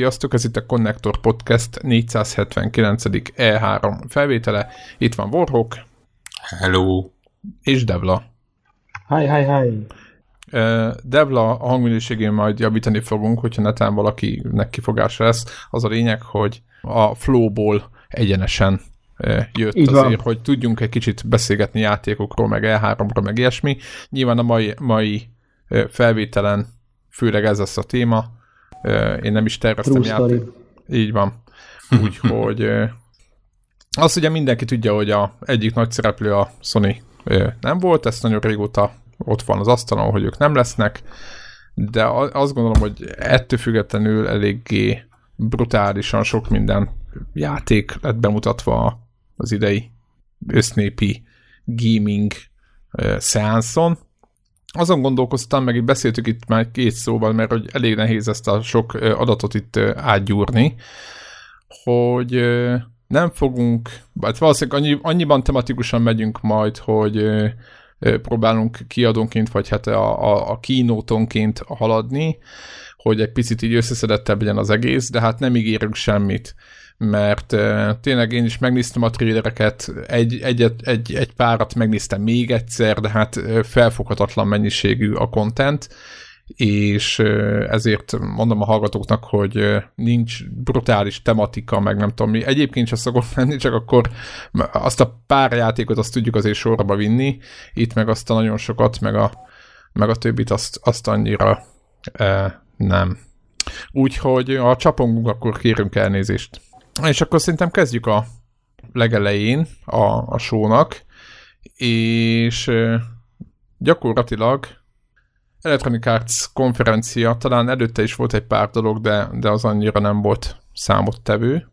Sziasztok, ez itt a Connector Podcast 479. E3 felvétele. Itt van Warhawk. Hello. És Devla. Hi, hi, hi. Devla a hangminőségén majd javítani fogunk, hogyha netán valakinek kifogása lesz. Az a lényeg, hogy a flowból egyenesen jött Így azért, van. hogy tudjunk egy kicsit beszélgetni játékokról, meg E3-ról, meg ilyesmi. Nyilván a mai, mai felvételen főleg ez lesz a téma. Én nem is terveztem játék. Így van. Úgyhogy azt ugye mindenki tudja, hogy a egyik nagy szereplő a Sony nem volt, ezt nagyon régóta ott van az asztalon, hogy ők nem lesznek, de azt gondolom, hogy ettől függetlenül eléggé brutálisan sok minden játék lett bemutatva az idei össznépi gaming szeánszon. Azon gondolkoztam, meg itt beszéltük itt már két szóval, mert hogy elég nehéz ezt a sok adatot itt átgyúrni, hogy nem fogunk, hát valószínűleg annyi, annyiban tematikusan megyünk majd, hogy próbálunk kiadónként, vagy hát a, a, a kínótonként haladni, hogy egy picit így összeszedettebb legyen az egész, de hát nem ígérünk semmit mert tényleg én is megnéztem a trailereket, egy, egyet, egy, egy párat megnéztem még egyszer, de hát felfoghatatlan mennyiségű a content, és ezért mondom a hallgatóknak, hogy nincs brutális tematika, meg nem tudom mi. Egyébként sem szokott lenni, csak akkor azt a pár játékot azt tudjuk azért sorba vinni, itt meg azt a nagyon sokat, meg a, meg a többit azt, azt annyira uh, nem. Úgyhogy a csapongunk, akkor kérünk elnézést. És akkor szerintem kezdjük a legelején a, a sónak, és gyakorlatilag Electronic Arts konferencia, talán előtte is volt egy pár dolog, de, de az annyira nem volt számottevő.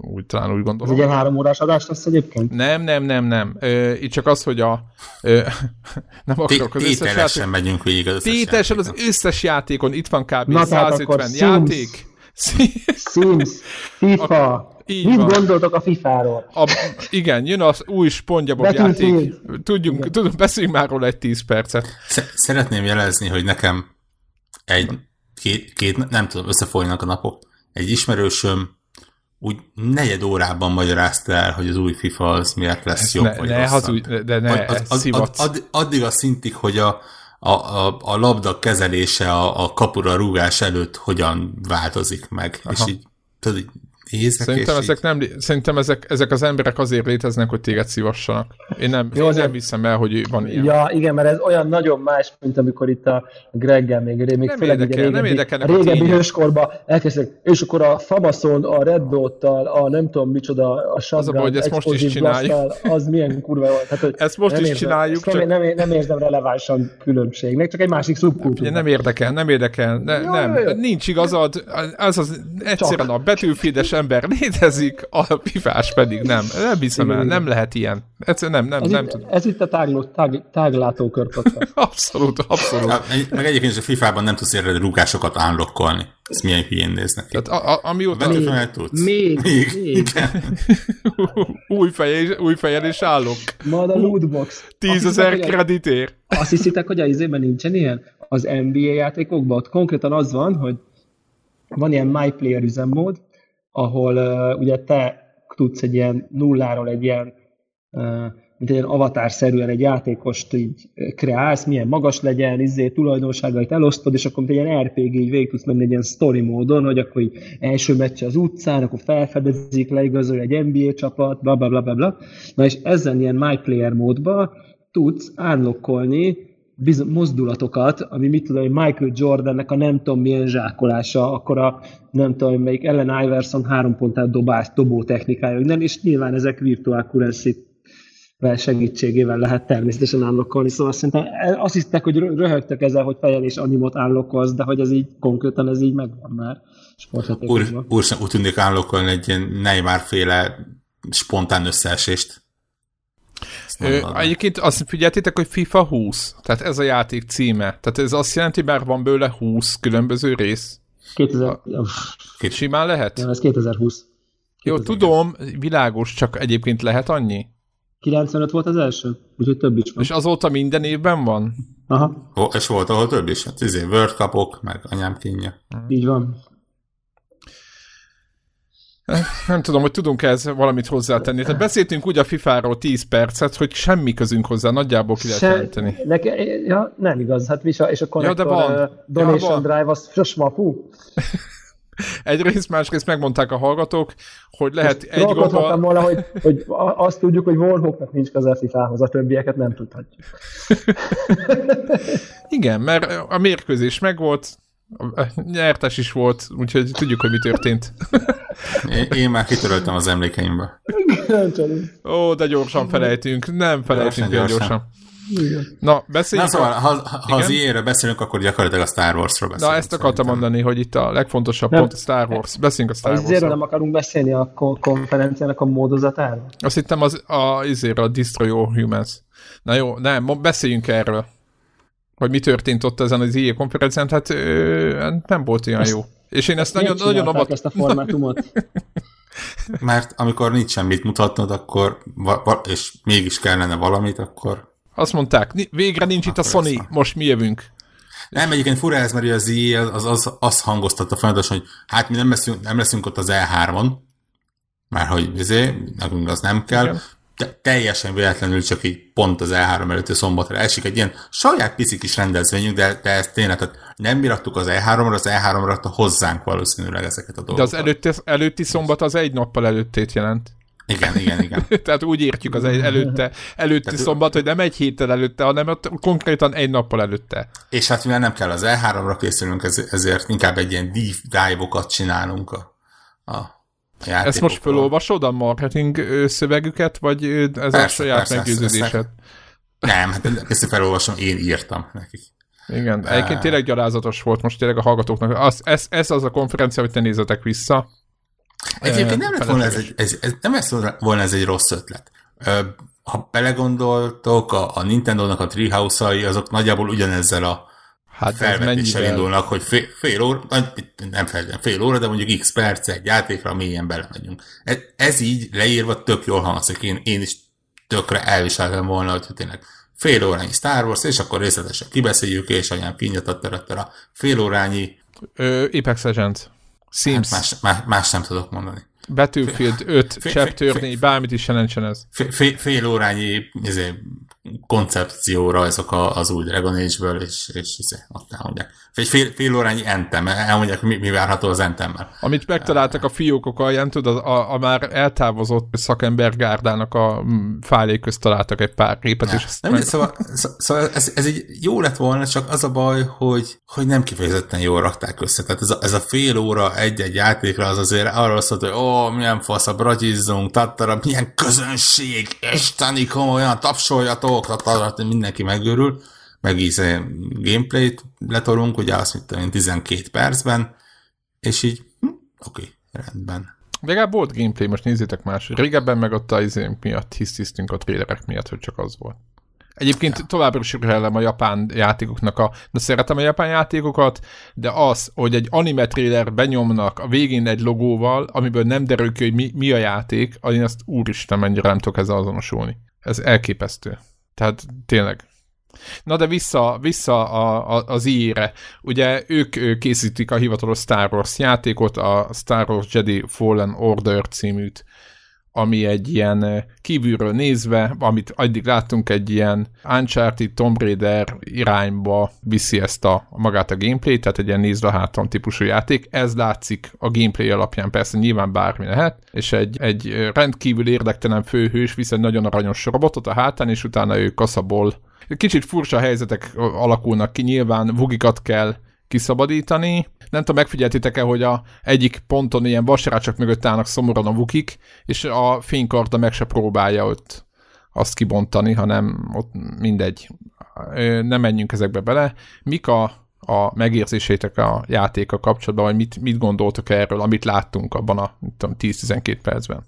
Úgy talán úgy gondolom. Ez egy három órás adás lesz egyébként? Nem, nem, nem, nem. Ö, itt csak az, hogy a... Ö, nem akarok az összes játék... megyünk végig az összes Tételesen az összes játékon, itt van kb. Na, 150 játék. Sims. Sims, FIFA. Így Mit van. gondoltok a FIFA-ról? A, igen, jön az új Spongyabob játék. Tudjunk, tudunk, beszéljünk már róla egy 10 percet. Szeretném jelezni, hogy nekem egy, két, két nem tudom, összefolynak a napok. Egy ismerősöm úgy negyed órában magyarázta el, hogy az új FIFA az miért lesz jobb, ne, vagy ne, hazudj, de ne, az, az, az, ad, addig a szintig, hogy a, a, a, a labda kezelése a, a kapura rúgás előtt hogyan változik meg. Aha. És így, tudod, Ézek szerintem, ezek nem, szerintem ezek, ezek az emberek azért léteznek, hogy téged szívassanak. Én nem, Jó, én nem hiszem el, hogy van ilyen. Ja, igen, mert ez olyan nagyon más, mint amikor itt a Greggel még, még nem főleg érdekel, régebbi, nem érdekelnek régebbi hőskorban elkezdtek, és akkor a Famaszon, a Red Dot-tal, a nem tudom micsoda, a Shotgun, az a baj, hogy ezt most is csináljuk. az milyen kurva volt. Hát, hogy ezt most is érzem, csináljuk. Csak... Nem, nem, nem érzem relevánsan különbségnek, csak egy másik szubkultúra. Nem érdekel, nem érdekel, ne, jó, nem, jó, jó. nincs igazad, az az egyszerűen a betűfides ember létezik, a pifás pedig nem. Nem hiszem el, nem lehet ilyen. Egyszerűen nem, nem, ez nem itt, tudom. Ez itt a tágló, tág, táglátókör Abszolút, abszolút. Hát, meg egyébként, hogy a FIFA-ban nem tudsz érni rúgásokat unlockolni. Ez milyen hülyén néznek ki. Tehát a, a, amióta... Még, tudsz. Még, még. még. új, feje, új fejjel is állok. Majd a lootbox. Tízezer kreditér. Azt hiszitek, hogy a izében nincsen ilyen? Az NBA játékokban ott konkrétan az van, hogy van ilyen My Player üzemmód, ahol uh, ugye te tudsz egy ilyen nulláról egy ilyen, uh, mint egy ilyen avatárszerűen egy játékost így kreálsz, milyen magas legyen, izé, tulajdonságait elosztod, és akkor mint egy ilyen RPG így végig tudsz menni egy ilyen story módon, hogy akkor így első meccs az utcán, akkor felfedezik, leigazol egy NBA csapat, bla bla bla bla bla. Na és ezen ilyen My Player tudsz unlockolni biz- mozdulatokat, ami mit tudom, Michael Jordannek a nem tudom milyen zsákolása, akkor a nem tudom melyik Ellen Iverson három pontát dobás, dobó technikája, minden, és nyilván ezek virtuál currency segítségével lehet természetesen állokkolni, szóval szerintem azt hisztek, hogy röhögtek ezzel, hogy fejel és animot állokkolsz, de hogy ez így konkrétan ez így megvan már. Úr, úr, úgy tűnik állokkolni egy ilyen Neymar féle spontán összeesést. Ö, egyébként azt figyeltétek, hogy FIFA 20, tehát ez a játék címe. Tehát ez azt jelenti, mert van bőle 20 különböző rész. 2000... A... Simán lehet? Nem, ez 2020. 2000. Jó, tudom, világos, csak egyébként lehet annyi? 95 volt az első, úgyhogy több is van. És azóta minden évben van? Aha. Oh, és volt ahol több is, hát izé World Cupok, meg anyám kínja. Így van. Nem tudom, hogy tudunk ez valamit hozzátenni. Tehát beszéltünk úgy a FIFA-ról 10 percet, hogy semmi közünk hozzá, nagyjából ki lehet jelenteni. Neke, ja, nem igaz, hát Visa és a connector ja, de van. Uh, donation ja, van. drive az sosmapú. Egyrészt, másrészt megmondták a hallgatók, hogy lehet és egy gombbal... volna, hogy, hogy azt tudjuk, hogy Warhawknak nincs köze FIFA-hoz, a többieket nem tudhatjuk. Igen, mert a mérkőzés megvolt, nyertes is volt, úgyhogy tudjuk, hogy mi történt. én, én már kitöröltem az emlékeimbe. Ó, de gyorsan felejtünk. Nem felejtünk gyorsan. gyorsan. Na, beszéljünk. Na, szóval, a... ha, ha az ilyen beszélünk, akkor gyakorlatilag a Star Wars-ról beszélünk. Na, ezt akartam szerintem. mondani, hogy itt a legfontosabb nem. pont a Star Wars. Beszéljünk a Star wars Azért nem akarunk beszélni a konferenciának a módozatáról? Azt hittem az, a, azért a Destroy All Humans. Na jó, nem, beszéljünk erről. Hogy mi történt ott ezen az IE konferencián, hát ö, nem volt olyan jó. És én ezt nagyon, nagyon amat... ezt a formátumot? Mert amikor nincs semmit mutatnod, akkor, és mégis kellene valamit, akkor azt mondták, végre nincs itt a Sony, aztán. most mi jövünk. Nem, egyébként fura ez, mert az EA az, az, az hangoztatta folyamatosan, hogy hát mi nem leszünk, nem leszünk ott az E3-on, már hogy izé, nekünk az nem kell. Igen. Teljesen véletlenül csak így pont az E3 előtti szombatra esik egy ilyen saját pici kis rendezvényünk, de, de ez tényleg, tehát nem mirattuk az E3-ra, az E3 rakta hozzánk valószínűleg ezeket a dolgokat. De az előtti, előtti szombat az egy nappal előttét jelent. Igen, igen, igen. Tehát úgy értjük az előtte, előtti Tehát, szombat, hogy nem egy héttel előtte, hanem ott konkrétan egy nappal előtte. És hát mivel nem kell az E3-ra készülünk, ezért inkább egy ilyen deep dive-okat csinálunk a, a játékokról. Ezt most felolvasod a marketing szövegüket, vagy ez persze, a saját persze, meggyőződésed? Ezt, nem, hát ezt felolvasom, én írtam nekik. Igen, egyébként tényleg gyalázatos volt most tényleg a hallgatóknak. Az, ez, ez az a konferencia, hogy te nézzetek vissza, Egyébként nem lett volna ez, egy, ez, ez, nem lett volna ez egy rossz ötlet. Ha belegondoltok, a, a Nintendo-nak a Treehouse-ai, azok nagyjából ugyanezzel a hát felvetéssel indulnak, hogy fél, fél óra, nem fel, fél óra, de mondjuk x perc egy játékra mélyen belemegyünk. Ez, ez így leírva tök jól hangzik. Én, én is tökre elviseltem volna, hogy tényleg fél órányi Star Wars, és akkor részletesen kibeszéljük, és anyám kinyitott a fél órányi Ö, Apex Legends. Sims. Hát más, más, más nem tudok mondani. Battlefield 5, Chapter 4, bármit is jelentsen ez. Fél, fél, fél órányi izé, koncepcióra ezek a, az új Dragon Age-ből, és, és izé, ott elmondják. Egy fél, fél órányi entem, elmondják, mi, mi várható az entemmel. Amit megtaláltak a fiókok alján, tudod, a, a már eltávozott szakember gárdának a mm, fájlék közt találtak egy pár képet, ne, és nem, meg... szóval, szóval ez, ez így jó lett volna, csak az a baj, hogy, hogy nem kifejezetten jól rakták össze. Tehát ez a, ez a fél óra egy-egy játékra az azért arról szólt, hogy ó, milyen fasz, a bragyizzunk, tattara, milyen közönség, isteni komolyan, tapsoljatok, tattara, mindenki megőrül meg is gameplayt letolunk, ugye azt mondtam én 12 percben, és így, hm, oké, okay, rendben. Legalább volt gameplay, most nézzétek más. Régebben meg ott a izénk miatt hisztisztünk a trailerek miatt, hogy csak az volt. Egyébként ja. továbbra is a japán játékoknak a... De szeretem a japán játékokat, de az, hogy egy anime trailer benyomnak a végén egy logóval, amiből nem derül ki, hogy mi, mi a játék, én azt úristen mennyire nem tudok ezzel azonosulni. Ez elképesztő. Tehát tényleg Na de vissza, vissza a, a, az íre. Ugye ők készítik a hivatalos Star Wars játékot, a Star Wars Jedi Fallen Order címűt, ami egy ilyen kívülről nézve, amit addig láttunk, egy ilyen Uncharted Tomb Raider irányba viszi ezt a magát a gameplay, tehát egy ilyen nézve háton típusú játék. Ez látszik a gameplay alapján, persze nyilván bármi lehet, és egy, egy rendkívül érdektelen főhős visz egy nagyon aranyos robotot a hátán, és utána ő kaszaból Kicsit furcsa helyzetek alakulnak ki, nyilván vugikat kell kiszabadítani. Nem tudom, megfigyeltétek-e, hogy a egyik ponton ilyen vasrácsok mögött állnak szomorúan a vukik, és a fénykarta meg se próbálja ott azt kibontani, hanem ott mindegy. Nem menjünk ezekbe bele. Mik a, a megérzésétek a játéka kapcsolatban, vagy mit, mit gondoltok erről, amit láttunk abban a 10-12 percben?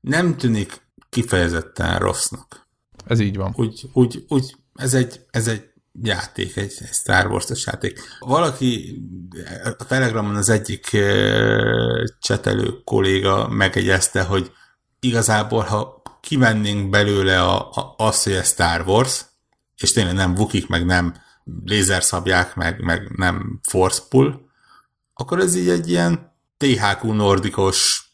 Nem tűnik kifejezetten rossznak. Ez így van. Úgy, úgy, úgy ez, egy, ez egy játék, egy, egy Star Wars-os játék. Valaki a Telegramon az egyik csetelő kolléga megegyezte, hogy igazából, ha kivennénk belőle a, a, azt, hogy ez Star Wars, és tényleg nem vukik, meg nem lézerszabják, meg, meg nem force pull, akkor ez így egy ilyen THQ nordikos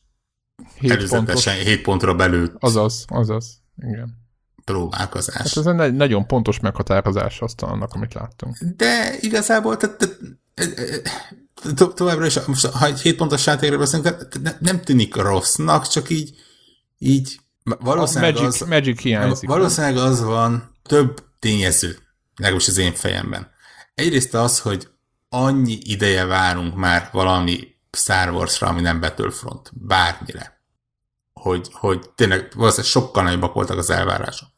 előzetesen 7 pontra belül. Azaz, azaz, igen. Próbálkozás. Hát ez egy nagyon pontos meghatározás azt annak, amit láttunk. De igazából tehát, tehát, to, továbbra is, most, ha egy 7 pontos játékról beszélünk, nem tűnik rossznak, csak így, így valószínűleg, magic, az, magic hiányzik. Valószínűleg az van több tényező, legalábbis az én fejemben. Egyrészt az, hogy annyi ideje várunk már valami Star Wars-ra, ami nem Battlefront, bármire. Hogy, hogy tényleg valószínűleg sokkal nagyobbak voltak az elvárások.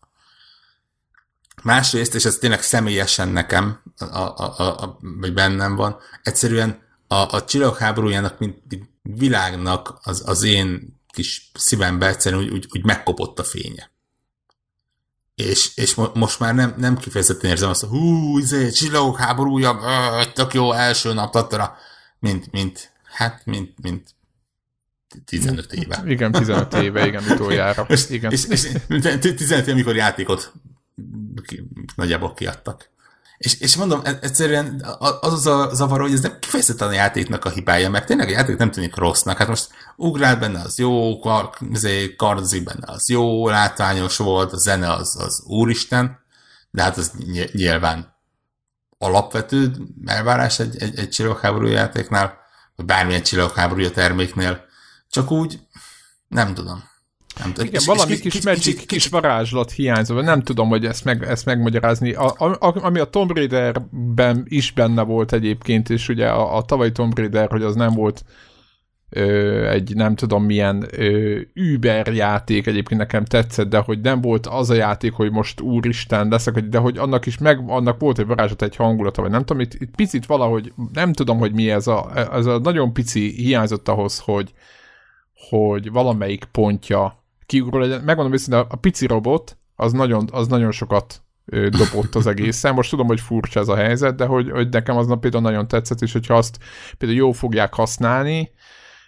Másrészt, és ez tényleg személyesen nekem, a, a, a, a, vagy bennem van, egyszerűen a, a csillagháborújának, mint, világnak az, az én kis szívembe egyszerűen úgy, úgy, úgy megkopott a fénye. És, és mo, most már nem, nem kifejezetten érzem azt, hogy hú, izé, csillagok háborúja, tök jó első nap, tattara, mint, mint, hát, mint, mint 15 éve. Igen, 15 éve, igen, utoljára. És, igen. És, és, 15 éve, amikor játékot nagyjából kiadtak. És, és mondom, e- egyszerűen az az a zavar, hogy ez nem kifejezetten a játéknak a hibája, mert tényleg a játék nem tűnik rossznak. Hát most ugrál benne az jó, kardozik benne az jó, látványos volt, a zene az, az úristen, de hát az nyilván alapvető elvárás egy, egy, egy csillagháború játéknál, vagy bármilyen csillagháború terméknél. Csak úgy, nem tudom. Nem tudom. Igen, és, valami és kis, kis, magic, kis, kis varázslat hiányzó, nem tudom, hogy ezt, meg, ezt megmagyarázni. A, a, ami a Tomb Raider-ben is benne volt egyébként, és ugye a, a tavalyi Tomb Raider, hogy az nem volt ö, egy nem tudom milyen ö, Uber játék, egyébként nekem tetszett, de hogy nem volt az a játék, hogy most úristen leszek, de hogy annak is meg, annak volt egy varázslat, egy hangulata, vagy nem tudom, itt, itt picit valahogy, nem tudom, hogy mi ez a, ez a nagyon pici hiányzott ahhoz, hogy, hogy valamelyik pontja kiugró legyen. Megmondom őszintén, a pici robot az nagyon, az nagyon sokat dobott az egészen. Most tudom, hogy furcsa ez a helyzet, de hogy, hogy nekem az például nagyon tetszett, és hogyha azt például jó fogják használni,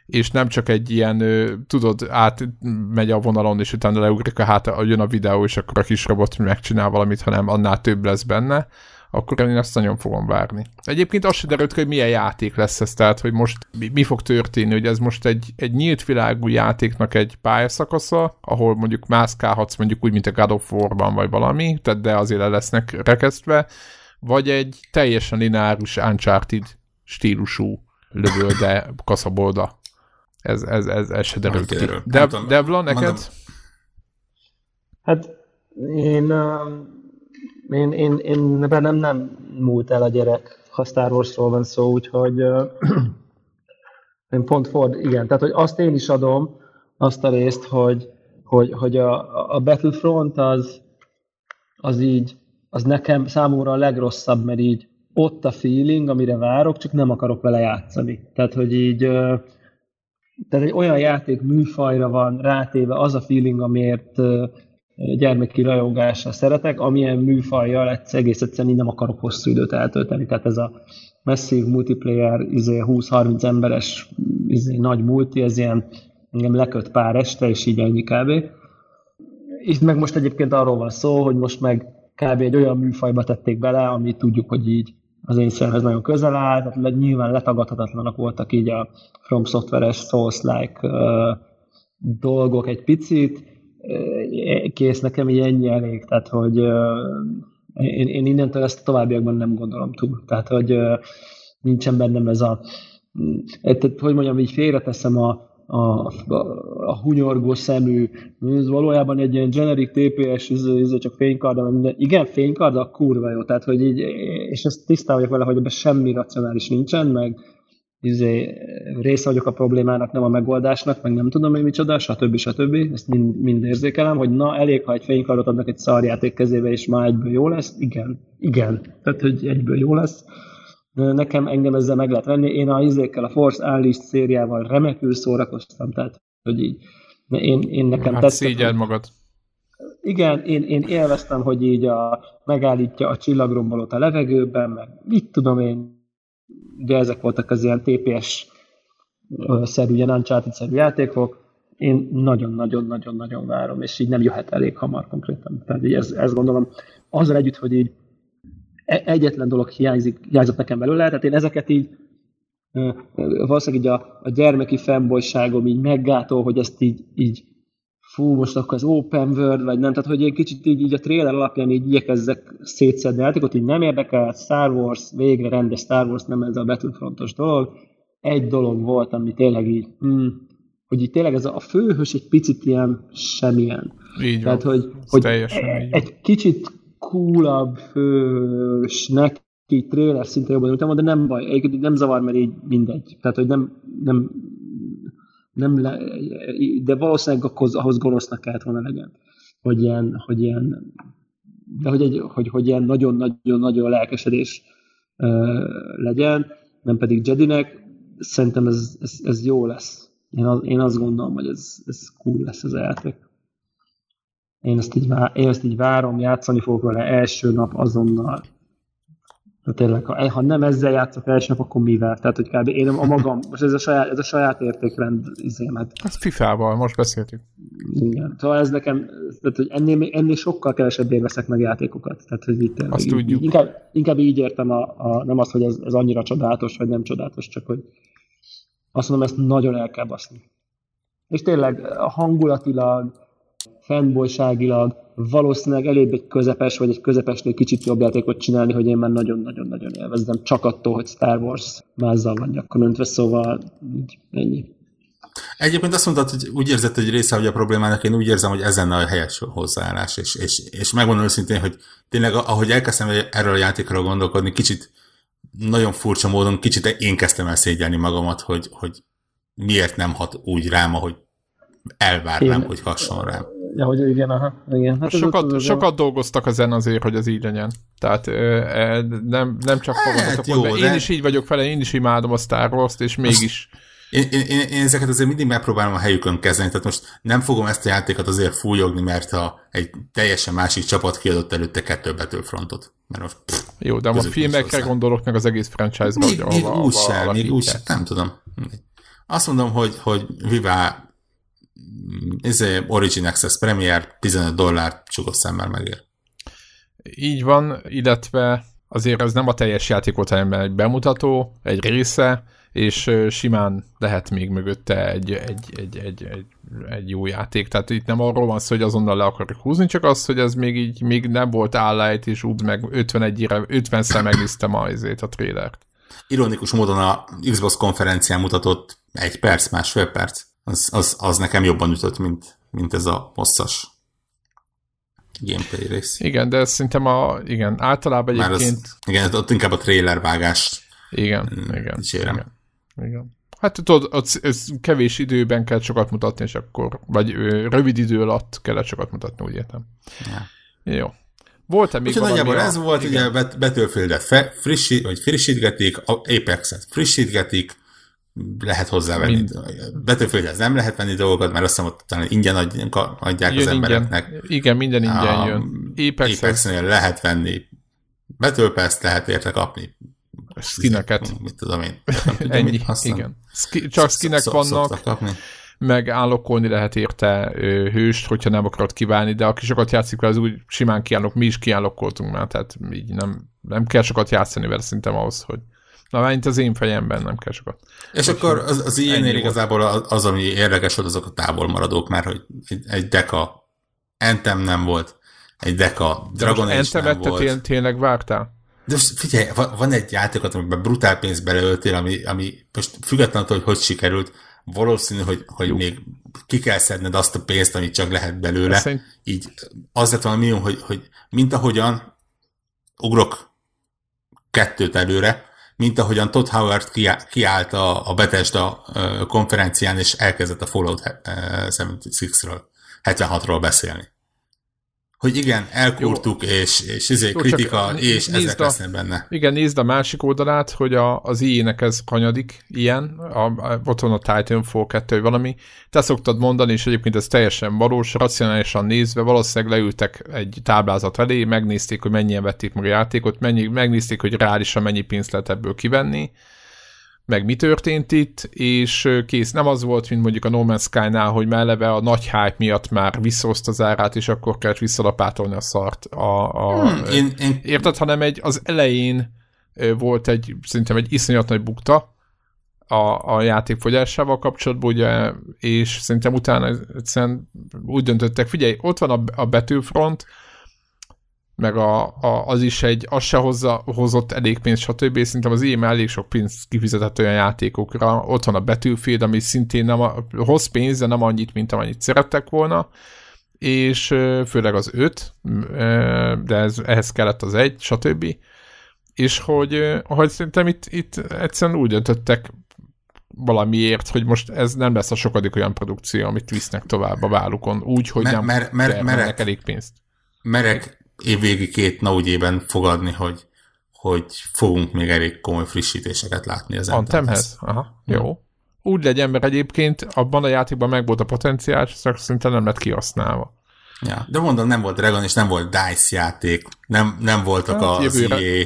és nem csak egy ilyen, tudod, átmegy a vonalon, és utána leugrik a hát, jön a videó, és akkor a kis robot megcsinál valamit, hanem annál több lesz benne, akkor én ezt nagyon fogom várni. Egyébként azt se derült, hogy milyen játék lesz ez, tehát hogy most mi, mi fog történni, hogy ez most egy, egy nyílt világú játéknak egy pályaszakasza, ahol mondjuk mászkálhatsz mondjuk úgy, mint a God of War-ban vagy valami, tehát de azért le lesznek rekesztve, vagy egy teljesen lineáris Uncharted stílusú lövölde kaszabolda. Ez, ez, ez, ez se derült ki. Dev, Devla, neked? Hát én um én, én, én bennem nem múlt el a gyerek, ha Star Warsról van szó, úgyhogy én pont Ford, igen, tehát hogy azt én is adom, azt a részt, hogy, hogy, hogy a, a Battlefront az, az így, az nekem számomra a legrosszabb, mert így ott a feeling, amire várok, csak nem akarok vele játszani. Tehát, hogy így tehát egy olyan játék műfajra van rátéve az a feeling, amiért gyermeki rajongásra szeretek, amilyen műfajjal egész egyszerűen nem akarok hosszú időt eltölteni. Tehát ez a masszív multiplayer, izé 20-30 emberes izé, nagy multi, ez ilyen engem leköt pár este, és így ennyi kb. Itt meg most egyébként arról van szó, hogy most meg kb. egy olyan műfajba tették bele, ami tudjuk, hogy így az én szemhez nagyon közel áll, tehát nyilván letagadhatatlanak voltak így a From Software-es Souls-like uh, dolgok egy picit, kész, nekem így ennyi elég, tehát hogy én, én innentől ezt a továbbiakban nem gondolom túl. Tehát, hogy nincsen bennem ez a, tehát, hogy mondjam, így félreteszem a, a, a, a hunyorgó szemű, ez valójában egy ilyen generic TPS, ez, ez csak fénykard, minden. Igen, fénykard, a kurva jó, tehát hogy így, és ezt tisztán vagyok vele, hogy ebben semmi racionális nincsen, meg izé, része vagyok a problémának, nem a megoldásnak, meg nem tudom, hogy micsoda, stb. stb. Ezt mind, mind érzékelem, hogy na, elég, ha egy fénykardot adnak egy szarjáték kezébe, és már egyből jó lesz. Igen, igen. Tehát, hogy egyből jó lesz. Nekem engem ezzel meg lehet venni. Én a izékkel, a Force Unleashed szériával remekül szórakoztam, tehát, hogy így. Én, én nekem hát tetszett. magad. Igen, én, én élveztem, hogy így a, megállítja a csillagrombolót a levegőben, meg mit tudom én, ugye ezek voltak az ilyen TPS-szerű, ilyen Uncharted-szerű játékok, én nagyon-nagyon-nagyon-nagyon várom, és így nem jöhet elég hamar konkrétan. Tehát így ez, ezt gondolom, azzal együtt, hogy így e- egyetlen dolog hiányzik, hiányzott nekem belőle, tehát én ezeket így valószínűleg így a, a gyermeki fennbolyságom így meggátol, hogy ezt így, így fú, most akkor az open world, vagy nem, tehát hogy egy kicsit így, így a trailer alapján így igyekezzek szétszedni játékot, így nem érdekel, Star Wars, végre rendes Star Wars, nem ez a Battlefrontos dolog. Egy dolog volt, ami tényleg így, hmm, hogy így tényleg ez a, a főhős egy picit ilyen semmilyen. Így Tehát, van. hogy, Ez hogy teljesen e- van. egy kicsit coolabb fősnek így trailer szinte jobban ültem, de nem baj, egyébként nem zavar, mert így mindegy. Tehát, hogy nem, nem, nem le, de valószínűleg ahhoz, ahhoz gonosznak kellett volna legyen. Hogy ilyen, hogy ilyen de hogy, egy, hogy, hogy ilyen nagyon-nagyon-nagyon lelkesedés uh, legyen, nem pedig Jedinek, szerintem ez, ez, ez jó lesz. Én, az, én azt gondolom, hogy ez, ez cool lesz az játék. Én ezt, így, vá- én ezt így várom, játszani fogok vele első nap azonnal. De tényleg, ha, ha nem ezzel játszok első nap, akkor mivel? Tehát, hogy kb. én a magam, most ez a saját, ez a saját értékrend izémet. Ez FIFA-val, most beszéltük. Igen. Szóval ez nekem, tehát, hogy ennél, ennél sokkal kevesebbért veszek meg játékokat. Tehát, hogy itt tényleg Azt így- tudjuk. Inkább, inkább így értem, a, a, nem azt, hogy ez, ez annyira csodálatos, vagy nem csodálatos, csak hogy azt mondom, ezt nagyon el kell baszni. És tényleg hangulatilag, fanboyságilag valószínűleg előbb egy közepes, vagy egy közepesnél kicsit jobb játékot csinálni, hogy én már nagyon-nagyon-nagyon élvezdem, csak attól, hogy Star Wars mázzal van öntve, szóval így, ennyi. Egyébként azt mondtad, hogy úgy érzed, hogy része vagy a problémának, én úgy érzem, hogy ez lenne a helyes hozzáállás, és, és, és megmondom őszintén, hogy tényleg ahogy elkezdtem erről a játékról gondolkodni, kicsit nagyon furcsa módon, kicsit én kezdtem el szégyelni magamat, hogy, hogy miért nem hat úgy rám, ahogy elvárnám, Én- hogy hasson rám. Ja, hogy igen, aha, igen. Hát Sokat, ez- sokat dolgoztak ezen azért, hogy ez így legyen. Tehát ö, e, nem, nem csak Hát fogadhatok jó, mondani. de- Én is így vagyok vele, én is imádom a Star Wars-t, és mégis Én, én, én, én ezeket azért mindig megpróbálom a helyükön kezdeni, tehát most nem fogom ezt a játékot azért fújogni, mert ha egy teljesen másik csapat kiadott előtte kettő Battlefrontot. Mert most pff, jó, de a filmekre gondolok meg az egész franchise-ra, még, még úgy sem, még úgy sem, nem tudom. Azt mondom, hogy, hogy Viva ez Origin Access Premier 15 dollár csukott szemmel megér. Így van, illetve azért ez nem a teljes játék volt, hanem egy bemutató, egy része, és simán lehet még mögötte egy, egy, egy, egy, egy, egy jó játék. Tehát itt nem arról van szó, hogy azonnal le akarjuk húzni, csak az, hogy ez még így még nem volt állájt, és úgy meg 51-re, 50-szer megnéztem a, izét, a trailert. Ironikus módon a Xbox konferencián mutatott egy perc, másfél perc, az, az, az nekem jobban ütött, mint, mint ez a hosszas gameplay rész. Igen, de szerintem a, igen, általában Már egyébként, az, igen, ott inkább a trailer vágást igen, Mm, igen, dicsérem. igen, igen. Hát tudod, ott ez kevés időben kell sokat mutatni, és akkor, vagy ö, rövid idő alatt kellett sokat mutatni, úgy értem. Ja. Jó. Volt-e még Úgyhogy nagyjából a- ez volt, igen. ugye Battlefield-et frissít, vagy frissítgetik, Apex-et frissítgetik, lehet hozzávenni. Mind. battlefield nem lehet venni dolgokat, mert azt hiszem, ott talán ingyen adják, adják az Jön ingyen. embereknek. Igen, minden ingyen A jön. Apex, Apex lehet venni Battle lehet érte kapni. skineket. Mit tudom én. Nem tudom, Ennyi, mit igen. Ski, csak skinek Szok- vannak, kapni. meg állokolni lehet érte ö, hőst, hogyha nem akarod kívánni, de aki sokat játszik vele, az úgy simán kiállok, mi is kiállokkoltunk már, tehát így nem, nem kell sokat játszani vele szerintem ahhoz, hogy Na, mint az én fejemben nem kell sokat. És akkor az, az volt. igazából az, az, ami érdekes volt, azok a távol maradók, mert hogy egy, egy deka Anthem nem volt, egy deka De Dragon most Age nem volt. tény, tényleg vártál? De most figyelj, van, egy játékot, amiben brutál pénzt beleöltél, ami, ami most függetlenül, attól, hogy hogy sikerült, valószínű, hogy, hogy még ki kell szedned azt a pénzt, amit csak lehet belőle. Szerint- Így az lett minimum, hogy, hogy mint ahogyan ugrok kettőt előre, mint ahogyan Todd Howard kiá- kiállt a, a Bethesda konferencián, és elkezdett a Fallout ö, 76-ről, 76-ról beszélni. Hogy igen, elkurtuk, és, és izé, Jó, kritika, és ezek a- lesznek benne. Igen, nézd a másik oldalát, hogy a, az IE-nek ez kanyadik ilyen, a, a, ott van a Titanfall 2 vagy valami. Te szoktad mondani, és egyébként ez teljesen valós, racionálisan nézve, valószínűleg leültek egy táblázat elé, megnézték, hogy mennyien vették meg a játékot, mennyi, megnézték, hogy reálisan mennyi pénzt lehet ebből kivenni, meg mi történt itt, és kész. Nem az volt, mint mondjuk a No Man's Sky-nál, hogy már eleve a nagy hype miatt már visszahozta az árát, és akkor kellett visszalapátolni a szart. A, a, Hmm, én, én, Érted, hanem egy, az elején volt egy, szerintem egy iszonyat nagy bukta, a, a játék fogyásával kapcsolatban, ugye, és szerintem utána egyszerűen úgy döntöttek, figyelj, ott van a, a Battlefront, meg a, a, az is egy, az se hozza, hozott elég pénzt, stb. Szerintem az IEM elég sok pénzt kifizetett olyan játékokra. Ott van a Battlefield, ami szintén nem a, hoz pénz, de nem annyit, mint amennyit szerettek volna. És főleg az öt, de ez, ehhez kellett az egy, stb. És hogy, hogy szerintem itt, itt egyszerűen úgy döntöttek valamiért, hogy most ez nem lesz a sokadik olyan produkció, amit visznek tovább a vállukon, úgy, hogy nem mer, mer, merek, elég pénzt. Merek évvégi két naugyében fogadni, hogy, hogy fogunk még elég komoly frissítéseket látni az Anthemhez? Aha, jó. Úgy legyen, mert egyébként abban a játékban meg volt a potenciál, és szinte nem lett kihasználva. Ja, de mondom, nem volt Dragon, és nem volt DICE játék, nem, nem voltak hát, az jövőre. EA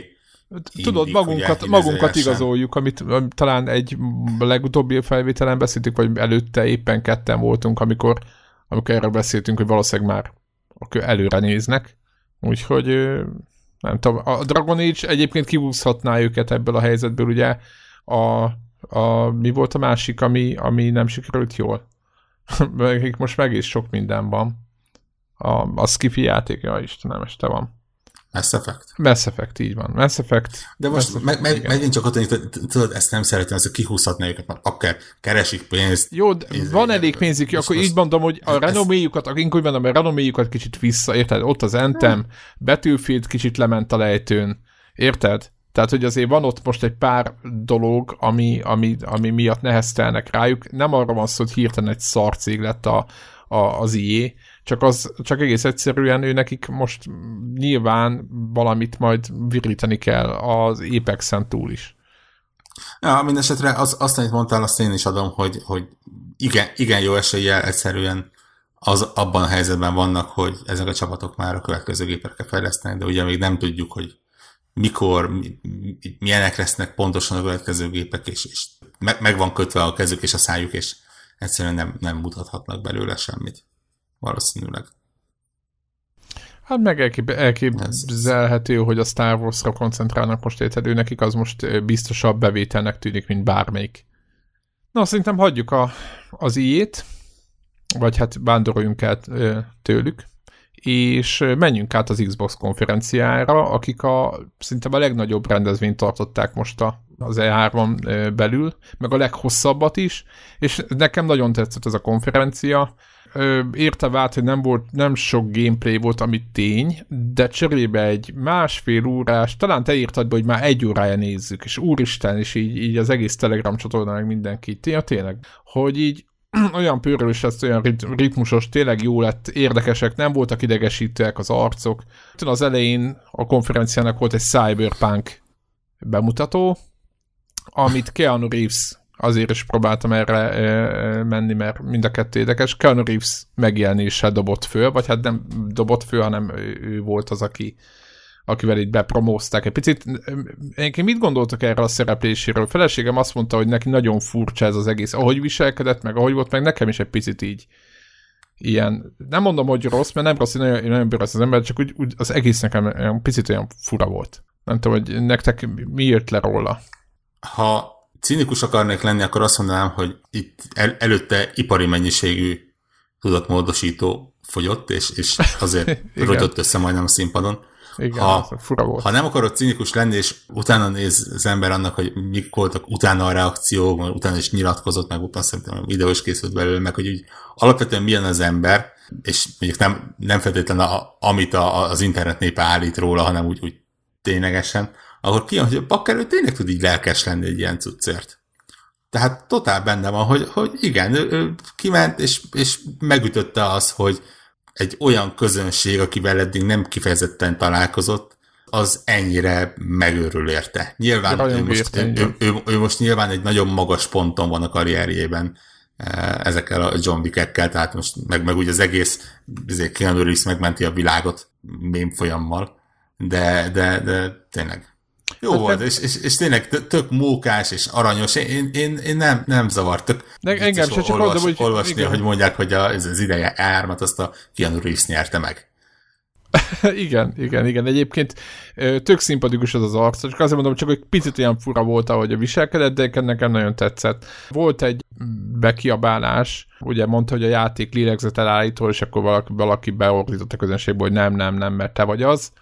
Tudod, indik, magunkat, magunkat igazoljuk, amit talán egy legutóbbi felvételen beszéltük, vagy előtte éppen ketten voltunk, amikor, amikor erről beszéltünk, hogy valószínűleg már előre néznek. Úgyhogy nem tudom, a Dragon Age egyébként kihúzhatná őket ebből a helyzetből, ugye a, a mi volt a másik, ami, ami nem sikerült jól? most meg is sok minden van. A, a Skiffy játék, ja Istenem, este van. Mass Effect. Mass Effect, így van. Mass Effect. De most Mass meg, meg, megint csak ott, hogy tudod, ezt nem szeretem, ezt kihúzhatná őket, mert akár keresik pénzt. Jó, de íz, van elég pénzük, akkor így mondom, hogy a renoméjukat, ez... inkább mondom, a renoméjukat kicsit vissza, érted? Ott az Anthem, hmm. Battlefield kicsit lement a lejtőn, érted? Tehát, hogy azért van ott most egy pár dolog, ami, ami, ami miatt neheztelnek rájuk. Nem arra van szó, hogy hirtelen egy szarcég lett a, a, az IE, csak, az, csak egész egyszerűen ő nekik most nyilván valamit majd virítani kell az Apex-en túl is. Ja, mindesetre az, azt, amit mondtál, azt én is adom, hogy, hogy igen, igen jó eséllyel egyszerűen az abban a helyzetben vannak, hogy ezek a csapatok már a következő gépekre fejlesztenek, de ugye még nem tudjuk, hogy mikor, milyenek lesznek pontosan a következő gépek, és, és meg van kötve a kezük és a szájuk, és egyszerűen nem, nem mutathatnak belőle semmit valószínűleg. Hát meg elkép- elképzelhető, hogy a Star Wars-ra koncentrálnak most érted, ő nekik az most biztosabb bevételnek tűnik, mint bármelyik. Na, szerintem hagyjuk a, az ijét, vagy hát vándoroljunk el tőlük, és menjünk át az Xbox konferenciára, akik a szerintem a legnagyobb rendezvényt tartották most a, az E3-on belül, meg a leghosszabbat is, és nekem nagyon tetszett ez a konferencia, érte vált, hogy nem volt, nem sok gameplay volt, ami tény, de cserébe egy másfél órás, talán te írtad be, hogy már egy órája nézzük, és úristen, és így, így az egész Telegram csatorna meg mindenki, ja, tényleg, hogy így olyan pörölős lesz, olyan ritmusos, tényleg jó lett, érdekesek, nem voltak idegesítőek az arcok. Az elején a konferenciának volt egy Cyberpunk bemutató, amit Keanu Reeves azért is próbáltam erre e, menni, mert mind a kettő érdekes. Keanu Reeves megjelenése dobott föl, vagy hát nem dobott föl, hanem ő volt az, aki, akivel itt bepromózták egy picit. Én mit gondoltak erre a szerepléséről? A feleségem azt mondta, hogy neki nagyon furcsa ez az egész, ahogy viselkedett, meg ahogy volt, meg nekem is egy picit így ilyen, nem mondom, hogy rossz, mert nem rossz, én nagyon, nagyon rossz az ember, csak úgy, úgy, az egész nekem olyan picit olyan fura volt. Nem tudom, hogy nektek mi jött le róla? Ha cinikus akarnék lenni, akkor azt mondanám, hogy itt el, előtte ipari mennyiségű tudatmódosító fogyott, és, és azért rogyott össze majdnem a színpadon. Igen, ha, fura volt. ha nem akarod cinikus lenni, és utána néz az ember annak, hogy mik voltak utána a reakciók, utána is nyilatkozott, meg utána szerintem videó is készült belőle, meg hogy úgy alapvetően milyen az ember, és mondjuk nem, nem feltétlenül a, amit a, az internet népe állít róla, hanem úgy, úgy ténylegesen, akkor ki, hogy a bakker tényleg tud így lelkes lenni egy ilyen cuccért. Tehát totál benne van, hogy, hogy igen, ő, ő kiment, és, és megütötte az, hogy egy olyan közönség, akivel eddig nem kifejezetten találkozott, az ennyire megőrül érte. Nyilván ő most, ő, ő, ő, ő most nyilván egy nagyon magas ponton van a karrierjében eh, ezekkel a John Wick-ekkel, tehát most meg, meg ugye az egész Keanu Reeves megmenti a világot mém folyammal, de, de, de tényleg jó hát volt, és, és, és tényleg tök mókás és aranyos. Én, én, én nem, nem zavart. Tök De engem se csak olvas, hogy olvasni, igen. hogy mondják, hogy a, ez az ideje ármat azt a Keanu Reeves nyerte meg. igen, igen, igen. Egyébként tök szimpatikus az az arc, csak azért mondom, csak egy picit olyan fura volt, ahogy a viselkedett, de nekem nagyon tetszett. Volt egy bekiabálás, ugye mondta, hogy a játék lélegzet elállító, és akkor valaki, valaki beordított a közönségből, hogy nem, nem, nem, mert te vagy az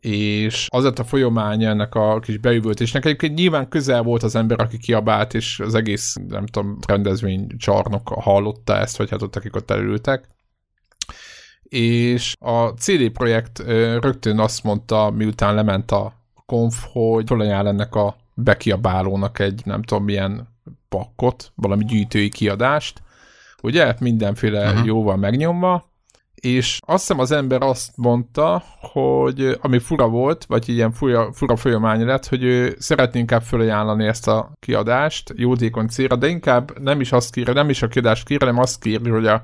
és azért a folyamánya ennek a kis beüvöltésnek egyébként nyilván közel volt az ember, aki kiabált, és az egész, nem tudom, rendezvény csarnok hallotta ezt, vagy hát ott akik ott elültek. És a CD Projekt rögtön azt mondta, miután lement a konf, hogy felajánl ennek a bekiabálónak egy nem tudom milyen pakkot, valami gyűjtői kiadást, ugye, mindenféle uh-huh. jóval megnyomva, és azt hiszem az ember azt mondta, hogy ami fura volt, vagy ilyen fura, fura folyamány lett, hogy ő szeretné inkább felajánlani ezt a kiadást jótékony célra, de inkább nem is azt kérje, nem is a kiadást kérje, hanem azt kérje, hogy a,